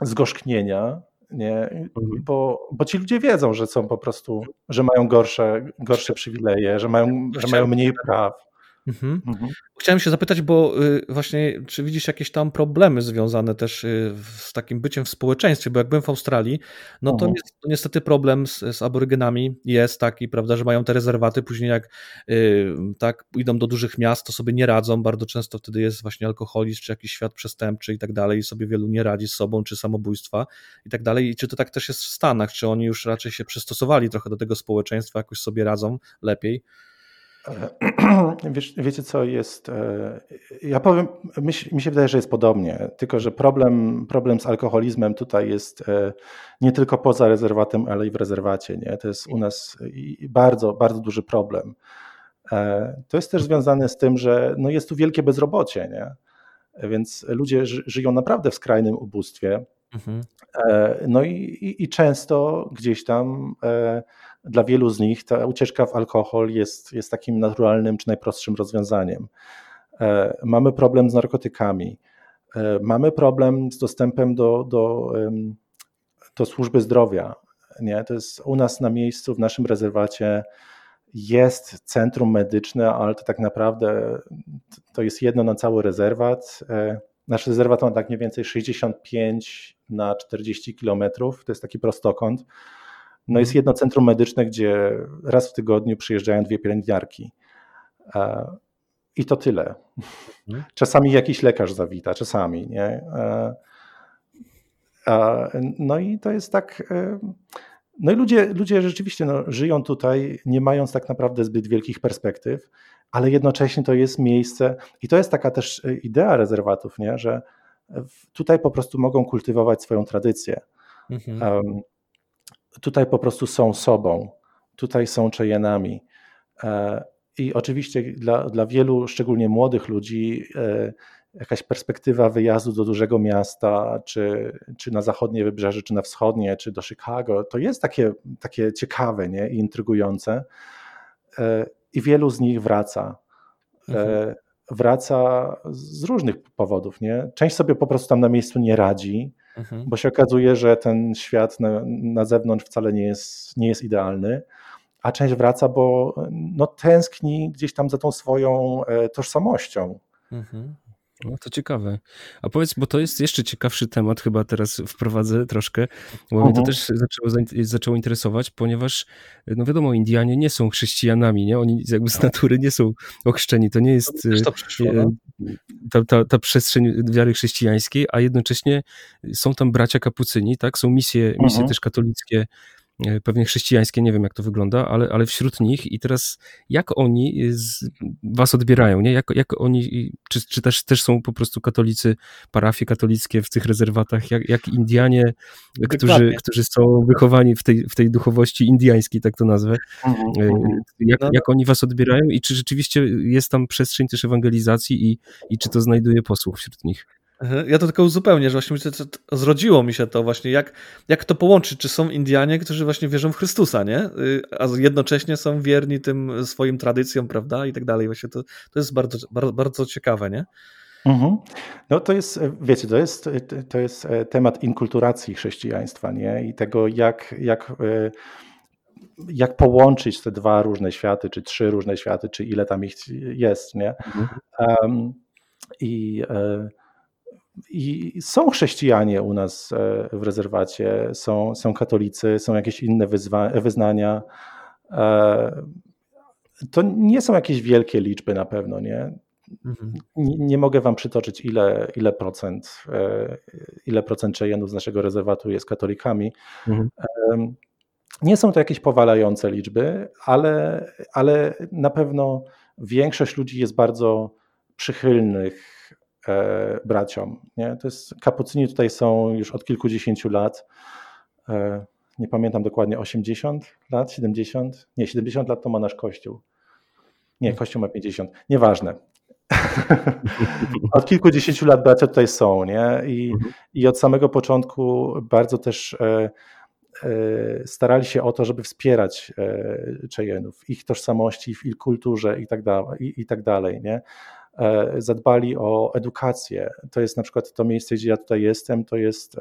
zgorzknienia, nie? Mhm. Bo, bo ci ludzie wiedzą, że są po prostu, że mają gorsze, gorsze przywileje, że mają, że mają mniej praw. Mhm. Mhm. Chciałem się zapytać, bo y, właśnie, czy widzisz jakieś tam problemy związane też y, z takim byciem w społeczeństwie? Bo jak byłem w Australii, no to, mhm. niestety problem z, z, aborygenami jest taki, prawda, że mają te rezerwaty, później jak y, tak idą do dużych miast, to sobie nie radzą. Bardzo często wtedy jest właśnie alkoholizm, czy jakiś świat przestępczy i tak dalej, i sobie wielu nie radzi z sobą, czy samobójstwa i tak dalej. I czy to tak też jest w Stanach? Czy oni już raczej się przystosowali trochę do tego społeczeństwa, jakoś sobie radzą lepiej? Wiesz, wiecie co jest, e, ja powiem, mi, się wydaje, że jest podobnie, tylko że problem, problem z alkoholizmem tutaj jest e, nie tylko poza rezerwatem, ale i w rezerwacie, nie? to jest u nas bardzo, bardzo duży problem. E, to jest też związane z tym, że no jest tu wielkie bezrobocie, nie? więc ludzie żyją naprawdę w skrajnym ubóstwie, mhm. no i, i, i często gdzieś tam dla wielu z nich ta ucieczka w alkohol jest, jest takim naturalnym czy najprostszym rozwiązaniem. E, mamy problem z narkotykami, e, mamy problem z dostępem do, do, do służby zdrowia. Nie? To jest u nas na miejscu, w naszym rezerwacie jest centrum medyczne, ale to tak naprawdę to jest jedno na cały rezerwat. E, nasz rezerwat ma tak mniej więcej 65 na 40 kilometrów, to jest taki prostokąt. No jest jedno centrum medyczne, gdzie raz w tygodniu przyjeżdżają dwie pielęgniarki. E, I to tyle. Mhm. Czasami jakiś lekarz zawita, czasami, nie? E, no i to jest tak. No i ludzie, ludzie rzeczywiście no, żyją tutaj, nie mając tak naprawdę zbyt wielkich perspektyw, ale jednocześnie to jest miejsce, i to jest taka też e, idea rezerwatów, nie? że tutaj po prostu mogą kultywować swoją tradycję. Mhm. Um, tutaj po prostu są sobą, tutaj są czejenami. E, I oczywiście dla, dla wielu, szczególnie młodych ludzi, e, jakaś perspektywa wyjazdu do dużego miasta, czy, czy na zachodnie wybrzeże, czy na wschodnie, czy do Chicago, to jest takie, takie ciekawe nie? i intrygujące. E, I wielu z nich wraca. Mhm. Wraca z różnych powodów. Nie? Część sobie po prostu tam na miejscu nie radzi, mhm. bo się okazuje, że ten świat na, na zewnątrz wcale nie jest, nie jest idealny a część wraca, bo no, tęskni gdzieś tam za tą swoją e, tożsamością. Mhm. No to ciekawe. A powiedz, bo to jest jeszcze ciekawszy temat, chyba teraz wprowadzę troszkę, bo -huh. mnie to mhm. też zaczęło, zaczęło interesować, ponieważ, no wiadomo, Indianie nie są chrześcijanami, nie? Oni jakby z natury nie są ochrzczeni. To nie jest to przyszło, e, no? ta, ta, ta, przestrzeń wiary chrześcijańskiej, a jednocześnie są tam bracia kapucyni, tak? Są misje, misje mhm. też katolickie pewnie chrześcijańskie, nie wiem jak to wygląda, ale, ale wśród nich i teraz jak oni z, was odbierają, nie? Jak, jak oni, czy, czy też, też są po prostu katolicy, parafie katolickie w tych rezerwatach, jak, jak Indianie, którzy, którzy są wychowani w tej, w tej duchowości indiańskiej, tak to nazwę, mhm, e, mhm. jak, no. jak oni was odbierają i czy rzeczywiście jest tam przestrzeń też ewangelizacji i, i czy to znajduje posłuch wśród nich? Ja to tylko uzupełnię, że właśnie zrodziło mi się to właśnie, jak, jak to połączyć, czy są Indianie, którzy właśnie wierzą w Chrystusa, nie? Y, a jednocześnie są wierni tym swoim tradycjom, prawda, i tak dalej. Właśnie to, to jest bardzo, bardzo, bardzo ciekawe, nie? Mhm. No to jest, wiecie, to jest, to jest e, temat inkulturacji chrześcijaństwa, nie? I tego, jak, jak, e, jak połączyć te dwa różne światy, czy trzy różne światy, czy ile tam ich jest, nie? Mhm. Um, I e, i są chrześcijanie u nas e, w rezerwacie, są, są katolicy, są jakieś inne wyznania. E, to nie są jakieś wielkie liczby na pewno, nie? Mhm. Nie, nie, mogę wam przytoczyć, ile, ile procent, e, ile procent z naszego rezerwatu jest katolikami. Mhm. Nie są to jakieś powalające liczby, ale, ale na pewno większość ludzi jest bardzo przychylnych E, braciom. Nie? To jest, kapucyni tutaj są już od kilkudziesięciu lat. E, nie pamiętam dokładnie, 80 lat, 70? Nie, 70 lat to ma nasz kościół. Nie, kościół ma 50. Nieważne. od kilkudziesięciu lat bracia tutaj są, nie? I, mhm. i od samego początku bardzo też e, e, starali się o to, żeby wspierać e, Czejenów, ich tożsamości, w ich kulturze i tak, dalej, i, i tak dalej, nie? E, zadbali o edukację. To jest na przykład to miejsce, gdzie ja tutaj jestem, to jest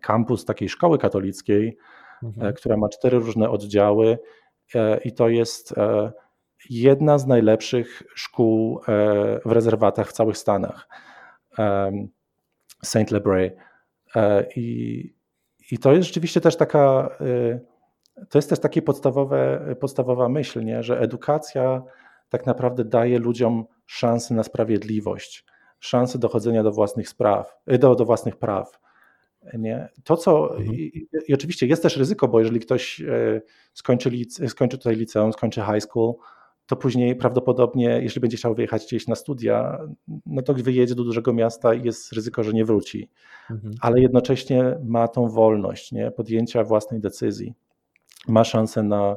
kampus takiej szkoły katolickiej, e, mhm. która ma cztery różne oddziały e, i to jest jedna z najlepszych szkół w rezerwatach w całych Stanach. Saint Lebray. I, I to jest rzeczywiście też taka, to jest też taka podstawowa myśl, nie? że edukacja tak naprawdę daje ludziom szansę na sprawiedliwość, szansę dochodzenia do własnych spraw, y, do, do własnych praw. Nie? To, co. Mhm. I, I, oczywiście jest też ryzyko, bo jeżeli ktoś e, skończy, skończy tutaj liceum, skończy high school, to później prawdopodobnie, jeśli będzie chciał wyjechać gdzieś na studia, no to wyjedzie do dużego miasta i jest ryzyko, że nie wróci. Mhm. Ale jednocześnie ma tą wolność nie? podjęcia własnej decyzji. Ma szansę na,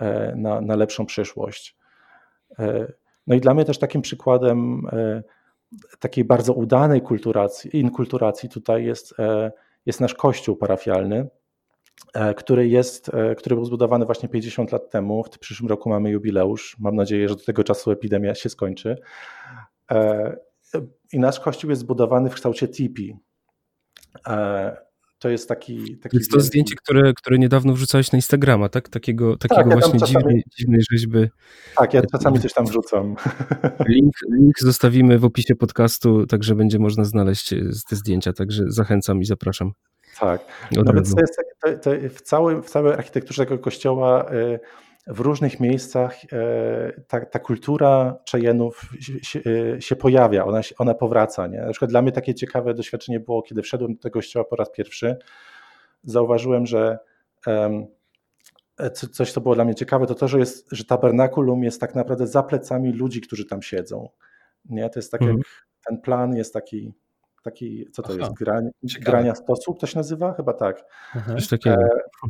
e, na, na lepszą przyszłość. E, no i dla mnie też takim przykładem e, takiej bardzo udanej kulturacji, inkulturacji tutaj jest, e, jest nasz kościół parafialny, który, jest, który był zbudowany właśnie 50 lat temu. W przyszłym roku mamy jubileusz. Mam nadzieję, że do tego czasu epidemia się skończy. I nasz kościół jest zbudowany w kształcie tipi. To jest taki. taki to jest to zdjęcie, które, które niedawno wrzucałeś na Instagrama, tak? Takiego, takiego tak, właśnie czasami... dziwnej, dziwnej rzeźby. Tak, ja czasami coś tam wrzucam. Link, link zostawimy w opisie podcastu, także będzie można znaleźć te zdjęcia, także zachęcam i zapraszam. Tak. No więc to jest, to, to w, całym, w całej architekturze tego kościoła y, w różnych miejscach e, ta, ta kultura Cheyenne'ów się, e, się, pojawia, ona, ona powraca. Nie? Na przykład dla mnie takie ciekawe doświadczenie było, kiedy wszedłem do tego kościoła po raz pierwszy. Zauważyłem, że um, coś, co było dla mnie ciekawe, to to, że, jest, że tabernakulum jest tak naprawdę za plecami ludzi, którzy tam siedzą. Nie? To jest tak mhm. jak ten plan jest taki taki, co to Aha, jest, Grań, grania stosu to się nazywa? Chyba tak. Mhm. E,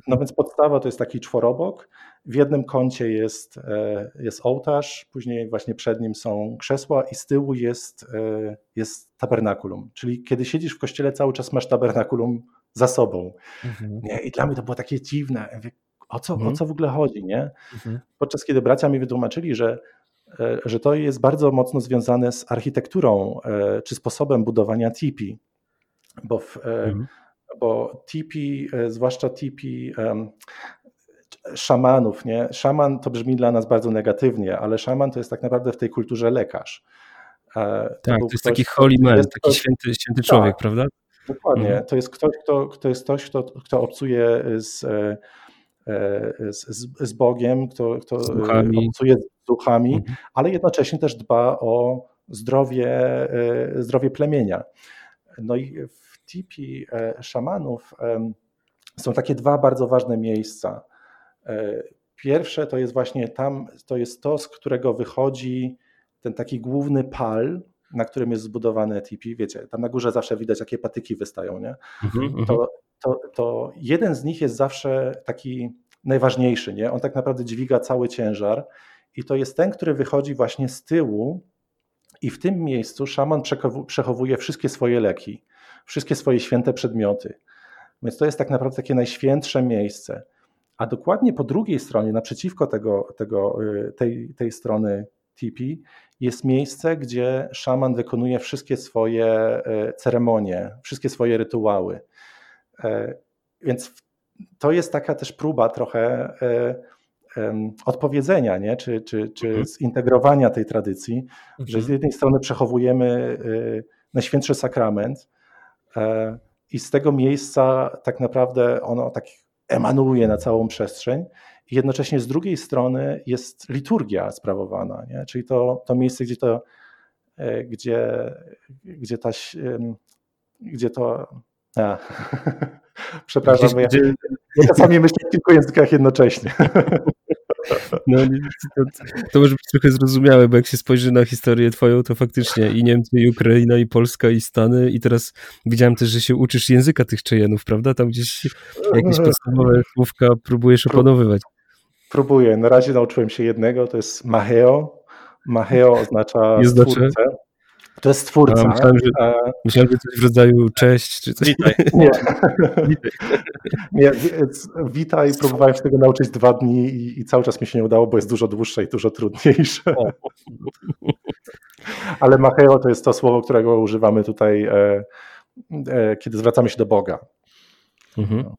no więc podstawa to jest taki czworobok. W jednym kącie jest, e, jest ołtarz, później właśnie przed nim są krzesła i z tyłu jest, e, jest tabernakulum. Czyli kiedy siedzisz w kościele, cały czas masz tabernakulum za sobą. Mhm. Nie? I dla mnie to było takie dziwne. O co, mhm. o co w ogóle chodzi? Nie? Mhm. Podczas kiedy bracia mi wytłumaczyli, że że to jest bardzo mocno związane z architekturą e, czy sposobem budowania tipi, bo, w, e, mhm. bo tipi, zwłaszcza tipi szamanów, nie? Szaman to brzmi dla nas bardzo negatywnie, ale szaman to jest tak naprawdę w tej kulturze lekarz. tak, to, jest ktoś, taki holy man, jest taki święty, święty człowiek, tak, prawda? Dokładnie. Mhm. To jest ktoś, kto, kto jest ktoś, kto, kto obcuje z, z, z Bogiem, kto, kto obcuje duchami, mhm. ale jednocześnie też dba o zdrowie, e, zdrowie plemienia. No i w tipi e, szamanów są takie dwa bardzo ważne miejsca. E, pierwsze to jest właśnie tam, to jest to, z którego wychodzi ten taki główny pal, na którym jest zbudowane tipi. Wiecie, tam na górze zawsze widać, jakie patyki wystają, nie? Mhm, mhm. to, to, to jeden z nich jest zawsze taki najważniejszy, nie? On tak naprawdę dźwiga cały ciężar i to jest ten, który wychodzi właśnie z tyłu i w tym miejscu szaman przechowuje wszystkie swoje leki, wszystkie swoje święte przedmioty. Więc to jest tak naprawdę takie najświętsze miejsce. A dokładnie po drugiej stronie, naprzeciwko tego, tego, y, tej, tej strony tipi, jest miejsce, gdzie szaman wykonuje wszystkie swoje y, ceremonie, wszystkie swoje rytuały. E, więc to jest taka też próba trochę y, odpowiedzenia, nie? Czy, czy, czy mhm. zintegrowania tej tradycji, mhm. że z mhm. jednej strony przechowujemy y, Najświętszy Sakrament e, i z tego miejsca tak naprawdę ono tak emanuje na całą przestrzeń i jednocześnie z drugiej strony jest liturgia sprawowana, nie? czyli to, to miejsce, gdzie to, e, gdzie, gdzie ta, gdzie to, a, przepraszam, gdzie, ja, ja czasami myślę w kilku językach jednocześnie. No, to, to, może być trochę zrozumiałe, bo jak się spojrzy na historię twoją, to faktycznie i Niemcy, i Ukraina, i Polska, i Stany, i teraz widziałem też, że się uczysz języka tych Czejenów, prawda? Tam gdzieś jakieś podstawowe słówka próbujesz opanowywać. Próbuję. Na razie nauczyłem się jednego, to jest Maheo. Maheo oznacza Jest twórcę. To jest twórca. A, myślałem, że, myślałem, że coś w rodzaju cześć czy coś. Witaj. Nie. nie, witaj. Próbowałem się tego nauczyć dwa dni i, i, cały czas mi się nie udało, bo jest dużo dłuższe i dużo trudniejsze. Ale Macheo to jest to słowo, którego używamy tutaj, e, e, kiedy zwracamy się do Boga. Mhm. No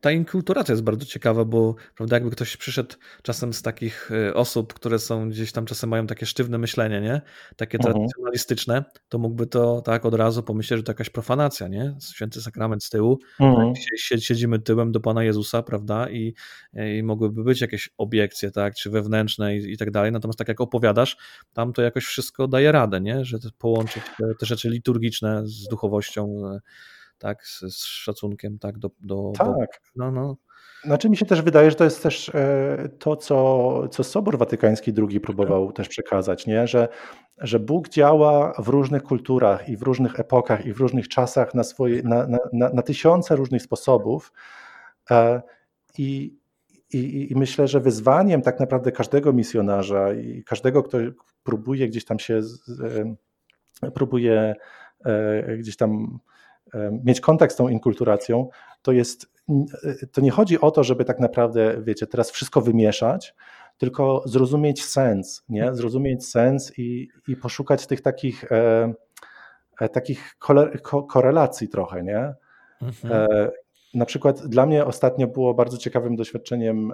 ta inkulturacja jest bardzo ciekawa, bo prawda, jakby ktoś przyszedł czasem z takich y, osób, które są gdzieś tam czasem mają takie sztywne myślenie, nie? Takie mhm. tradycjonalistyczne, to mógłby to tak od razu pomyśleć, że to jakaś profanacja, nie? Święty sakrament z tyłu, mhm. siedzimy tyłem do Pana Jezusa, prawda? I, I mogłyby być jakieś obiekcje, tak? Czy wewnętrzne i, i tak dalej. Natomiast tak jak opowiadasz, tam to jakoś wszystko daje radę, nie? Że połączyć te, te rzeczy liturgiczne z duchowością e, tak, z, z szacunkiem tak, do, do Tak. Boga. No, no. Znaczy mi się też wydaje, że to jest też e, to, co, co Sobor Watykański II próbował też przekazać, nie? Że, że Bóg działa w różnych kulturach i w różnych epokach i w różnych czasach na, swoje, na, na, na, na tysiące różnych sposobów. E, I, i, I, myślę, że wyzwaniem tak naprawdę każdego misjonarza i każdego, kto próbuje gdzieś tam się, próbuje gdzieś tam mieć kontakt z tą inkulturacją, to jest, to nie chodzi o to, żeby tak naprawdę, wiecie, teraz wszystko wymieszać, tylko zrozumieć sens, nie? Zrozumieć sens i, i poszukać tych takich, e, e takich korelacji trochę, nie? Mhm. Na przykład dla mnie ostatnio było bardzo ciekawym doświadczeniem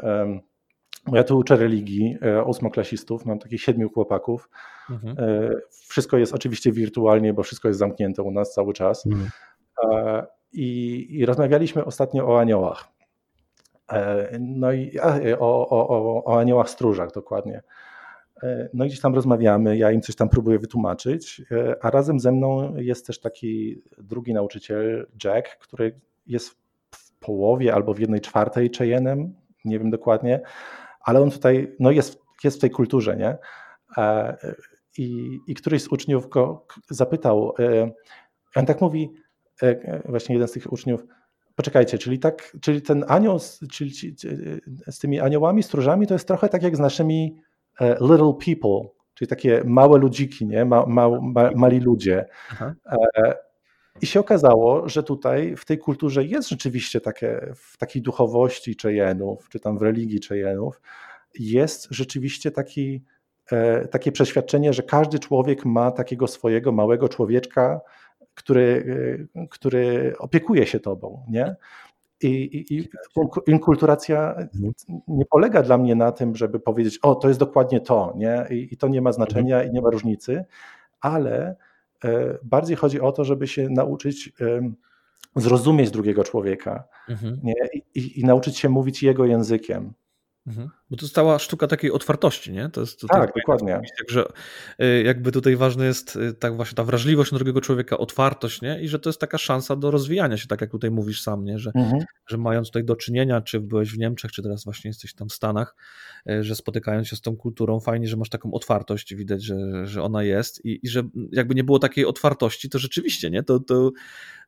bo ja tu uczę religii ósmoklasistów, mam takich siedmiu chłopaków. Mhm. Wszystko jest oczywiście wirtualnie, bo wszystko jest zamknięte u nas cały czas. Mhm. I, I, rozmawialiśmy ostatnio o aniołach. No i o, o, o, o aniołach stróżach dokładnie. No i gdzieś tam rozmawiamy, ja im coś tam próbuję wytłumaczyć, a razem ze mną jest też taki drugi nauczyciel, Jack, który jest w połowie albo w jednej czwartej Cheyenne'em, nie wiem dokładnie, ale on tutaj no jest, jest w tej kulturze, nie? I, I któryś z uczniów go zapytał, on tak mówi, e, właśnie jeden z tych uczniów, poczekajcie, czyli tak, czyli ten anioł, czyli z tymi aniołami, stróżami to jest trochę tak jak z naszymi e, little people, czyli takie małe ludziki, nie? Ma, ma, ma, mali ludzie. Aha. E, I się okazało, że tutaj w tej kulturze jest rzeczywiście takie, w takiej duchowości Cheyenów, czy tam w religii Cheyenów, jest rzeczywiście taki, takie przeświadczenie, że każdy człowiek ma takiego swojego małego człowieczka, który, który opiekuje się tobą, nie? I, i, i inkulturacja mhm. nie polega dla mnie na tym, żeby powiedzieć, o, to jest dokładnie to, nie? I, i to nie ma znaczenia i nie ma różnicy, ale e, bardziej chodzi o to, żeby się nauczyć zrozumieć drugiego człowieka mhm. nie? I, i, nauczyć się mówić jego językiem. Mhm. Bo to stała sztuka takiej otwartości, nie? To jest, to tak, dokładnie. Także y, jakby tutaj ważne jest y, tak właśnie ta wrażliwość na drugiego człowieka, otwartość, nie? I że to jest taka szansa do rozwijania się, tak jak tutaj mówisz sam, nie? Że, mhm. że mając tutaj do czynienia, czy byłeś w Niemczech, czy teraz właśnie jesteś tam w Stanach, y, że spotykając się z tą kulturą, fajnie, że masz taką otwartość, widać, że, że ona jest i, i że jakby nie było takiej otwartości, to rzeczywiście, nie? To, to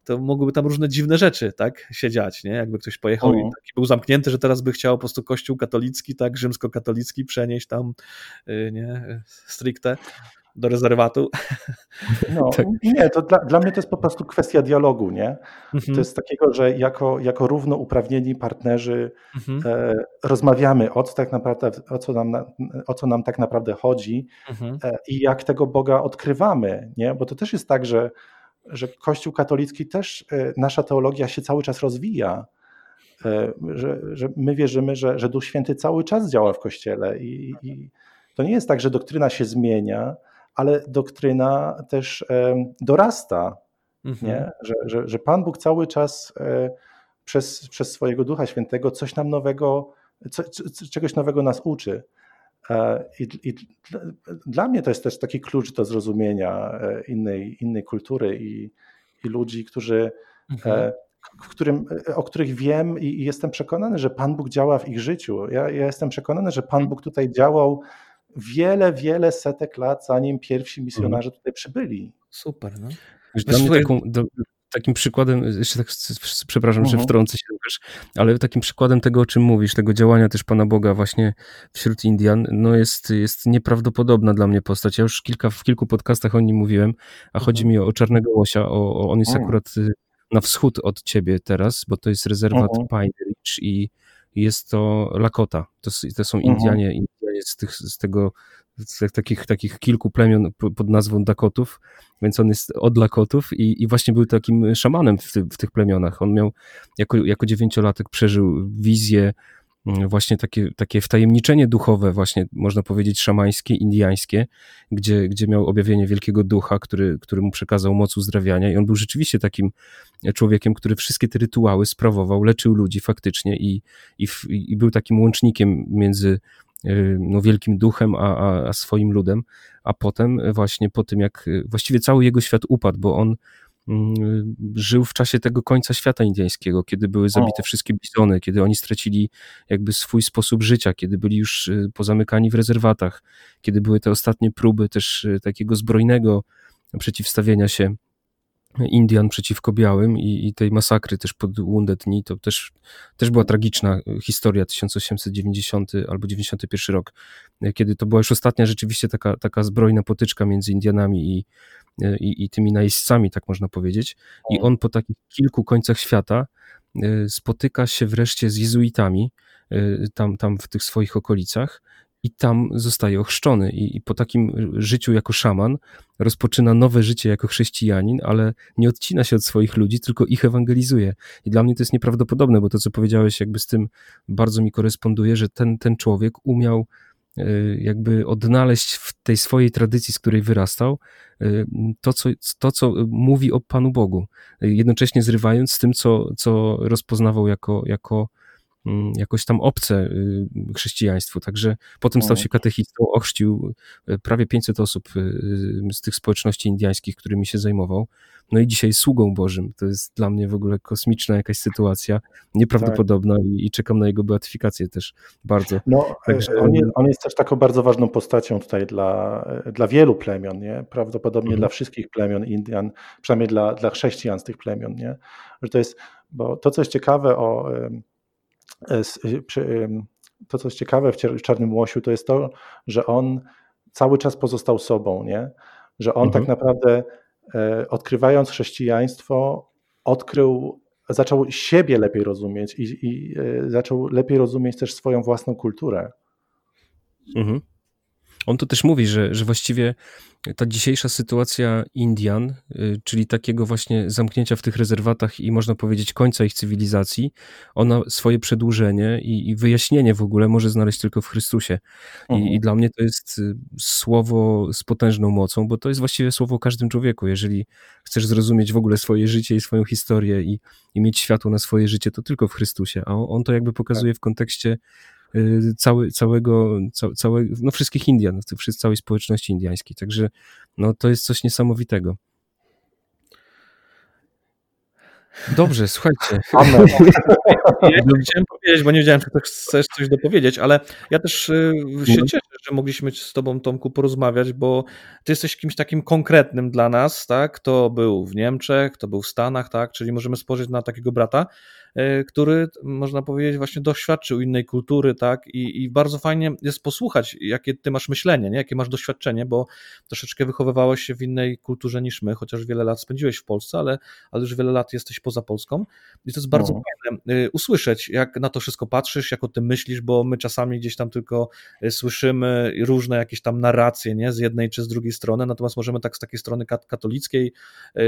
to mogłyby tam różne dziwne rzeczy, tak, się dziać, nie? Jakby ktoś pojechał i taki był zamknięty, że teraz by chciał po prostu kościół katolicki, tak, rzymskokatolicki przenieść tam, y, nie, stricte do rezerwatu. No, tak. Nie, to dla, dla mnie to jest po prostu kwestia dialogu, nie? Mhm. To jest takiego, że jako, jako równouprawnieni partnerzy mhm. e, rozmawiamy o co, tak naprawdę, o, co nam, o co nam tak naprawdę chodzi mhm. e, i jak tego Boga odkrywamy, nie? Bo to też jest tak, że że Kościół katolicki też, e, nasza teologia się cały czas rozwija, że, że my wierzymy, że, że Duch Święty cały czas działa w Kościele i, i to nie jest tak, że doktryna się zmienia, ale doktryna też e, dorasta, mhm. nie? Że, że, że Pan Bóg cały czas przez, przez swojego Ducha Świętego coś nam nowego, co, czegoś nowego nas uczy. E, I, I, dla mnie to jest też taki klucz do zrozumienia e, innej, innej kultury i, i ludzi, którzy, e, mhm. W którym, o których wiem i, i, jestem przekonany, że Pan Bóg działa w ich życiu. Ja, ja jestem przekonany, że Pan Bóg tutaj działał wiele, wiele setek lat, zanim pierwsi misjonarze tutaj przybyli. Super. No. Dla mnie taką, do, takim przykładem, jeszcze tak, przepraszam, że mhm. wtrącę się też, ale takim przykładem tego, o czym mówisz, tego działania też Pana Boga właśnie wśród Indian, no jest, jest nieprawdopodobna dla mnie postać. Ja już kilka, w kilku podcastach o nim mówiłem, a chodzi mhm. mi o, o Czarnego Łosia, o, o on jest mhm. akurat y, na wschód od ciebie teraz, bo to jest rezerwat Pine Ridge i jest to Lakota. To, to są Indianie, Indianie z, tych, z tego z takich, takich kilku plemion pod nazwą Dakotów, więc on jest od Lakotów i, i właśnie był takim szamanem w, ty, w tych plemionach. On miał, jako, jako dziewięciolatek przeżył wizję, właśnie takie, takie wtajemniczenie duchowe, właśnie można powiedzieć szamańskie, indiańskie, gdzie, gdzie miał objawienie wielkiego ducha, który, który mu przekazał moc uzdrawiania. I on był rzeczywiście takim człowiekiem, który wszystkie te rytuały sprawował, leczył ludzi faktycznie i, i, i był takim łącznikiem między Y, no, wielkim duchem, a, a, a swoim ludem, a potem właśnie po tym, jak y, właściwie cały jego świat upadł, bo on mm, żył w czasie tego końca świata indyjskiego, kiedy były zabite wszystkie bizony, kiedy oni stracili jakby swój sposób życia, kiedy byli już y, pozamykani w rezerwatach, kiedy były te ostatnie próby też takiego zbrojnego przeciwstawienia się Indian przeciwko białym i, i, tej masakry też pod Wounded Knee, to też, też była tragiczna historia 1890 albo 91 rok, kiedy to była już ostatnia rzeczywiście taka, taka zbrojna potyczka między Indianami i, i, i tymi najeźdźcami, tak można powiedzieć. I on po takich kilku końcach świata e, spotyka się wreszcie z jezuitami e, tam, tam w tych swoich okolicach i tam zostaje ochrzczony. I, I, po takim życiu jako szaman rozpoczyna nowe życie jako chrześcijanin, ale nie odcina się od swoich ludzi, tylko ich ewangelizuje. I dla mnie to jest nieprawdopodobne, bo to, co powiedziałeś, jakby z tym bardzo mi koresponduje, że ten, ten człowiek umiał jakby odnaleźć w tej swojej tradycji, z której wyrastał, y, to, co, to, co mówi o Panu Bogu, jednocześnie zrywając z tym, co, co rozpoznawał jako, jako jakoś tam obce y, chrześcijaństwu. Także potem stał się katechistą, ochrzcił y, prawie 500 osób y, z tych społeczności indiańskich, którymi się zajmował. No i dzisiaj sługą Bożym. To jest dla mnie w ogóle kosmiczna jakaś sytuacja, nieprawdopodobna tak. i, i, czekam na jego beatyfikację też bardzo. No, Także... on, jest, on jest też taką bardzo ważną postacią tutaj dla, dla wielu plemion, nie? prawdopodobnie mhm. dla wszystkich plemion Indian, przynajmniej dla, dla chrześcijan z tych plemion. Nie? Że to jest, bo to, co jest ciekawe o E, e, to, co jest ciekawe w Czarnym Łosiu, to jest to, że on cały czas pozostał sobą, nie? Że on tak mhm. tak naprawdę e, odkrywając chrześcijaństwo, odkrył, zaczął siebie lepiej rozumieć i, i zaczął lepiej rozumieć też swoją własną kulturę. Mhm. On to też mówi, że, że właściwie ta dzisiejsza sytuacja Indian, y, czyli takiego właśnie zamknięcia w tych rezerwatach i można powiedzieć końca ich cywilizacji, ona swoje przedłużenie i, i wyjaśnienie w ogóle może znaleźć tylko w Chrystusie. I, mhm. I, dla mnie to jest y, słowo z potężną mocą, bo to jest właściwie słowo o każdym człowieku. Jeżeli chcesz zrozumieć w ogóle swoje życie i swoją historię i, i mieć światło na swoje życie, to tylko w Chrystusie. A on, on to jakby pokazuje w kontekście cały, całego, całe, no wszystkich Indian, całej społeczności indiańskiej. Także no, to jest coś niesamowitego. Dobrze, słuchajcie. Ja chciałem powiedzieć, bo nie wiedziałem, czy chcesz coś dopowiedzieć, ale ja też y, się mhm. cieszę, że mogliśmy z tobą, Tomku, porozmawiać, bo ty jesteś kimś takim konkretnym dla nas, tak? Kto był w Niemczech, kto był w Stanach, tak? Czyli możemy spojrzeć na takiego brata, który, można powiedzieć, właśnie doświadczył innej kultury, tak? I, I, bardzo fajnie jest posłuchać, jakie ty masz myślenie, nie? jakie masz doświadczenie, bo troszeczkę wychowywałeś się w innej kulturze niż my, chociaż wiele lat spędziłeś w Polsce, ale, ale już wiele lat jesteś poza Polską. I to jest bardzo no. fajne e, usłyszeć, jak na to wszystko patrzysz, jak o tym myślisz, bo my czasami gdzieś tam tylko e, słyszymy różne jakieś tam narracje, nie? Z jednej czy z drugiej strony, natomiast możemy tak z takiej strony katolickiej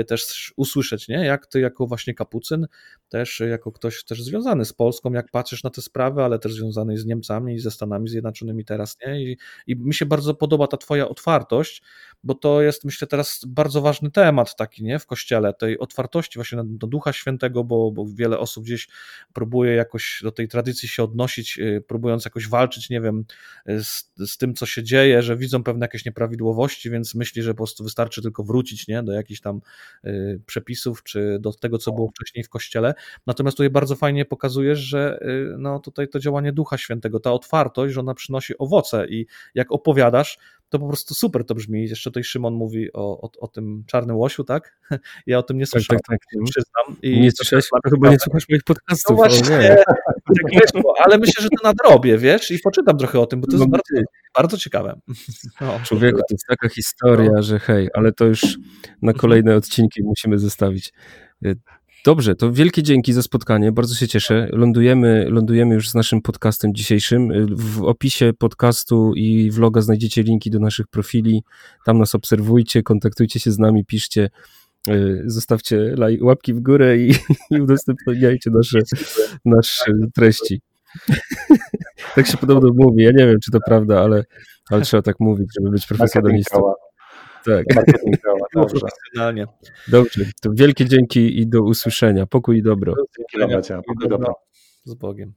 też usłyszeć, nie? Jak ty jako właśnie kapucyn, też jako ktoś też związany z Polską, jak patrzysz na te sprawy, ale też związany z Niemcami i ze Stanami Zjednoczonymi teraz, nie? I, I mi się bardzo podoba ta twoja otwartość, bo to jest, myślę, teraz bardzo ważny temat taki, nie? W Kościele, tej otwartości właśnie do Ducha Świętego, bo, bo wiele osób gdzieś próbuje jakoś do tej tradycji się odnosić, y, próbując jakoś walczyć, nie wiem, z, z tym, co się dzieje, że widzą pewne jakieś nieprawidłowości, więc myśli, że po prostu wystarczy tylko wrócić, nie? Do jakichś tam y, przepisów, czy do tego, co było wcześniej w Kościele. Natomiast tutaj bardzo fajnie pokazujesz, że y, no tutaj to działanie Ducha Świętego, ta otwartość, że ona przynosi owoce i jak opowiadasz, to po prostu super to brzmi. Jeszcze tutaj Szymon mówi o, o, o tym czarnym łosiu, tak? Ja o tym nie tak, słyszałem, tak, tak, tak. przyznam. I nie słyszałeś, chyba nie słuchasz moich podcastów. No właśnie, nie. Tak ale myślę, że to nadrobię, wiesz, i poczytam trochę o tym, bo to jest no, bardzo, bardzo ciekawe. No, Człowieku, to jest taka historia, no. że hej, ale to już na kolejne odcinki musimy zostawić. Dobrze, to wielkie dzięki za spotkanie, bardzo się cieszę. Lądujemy, lądujemy już z naszym podcastem dzisiejszym. W opisie podcastu i vloga znajdziecie linki do naszych profili. Tam nas obserwujcie, kontaktujcie się z nami, piszcie, e, zostawcie łapki w górę i, i udostępniajcie nasze, nasze treści. tak się podobno mówi. Ja nie wiem, czy to prawda, ale, ale trzeba tak mówić, żeby być profesjonalistą. Tak. Dobrze. Dobrze, to wielkie dzięki i do usłyszenia. Pokój i dobro. Dzięki, Pokój dobro. Z Bogiem.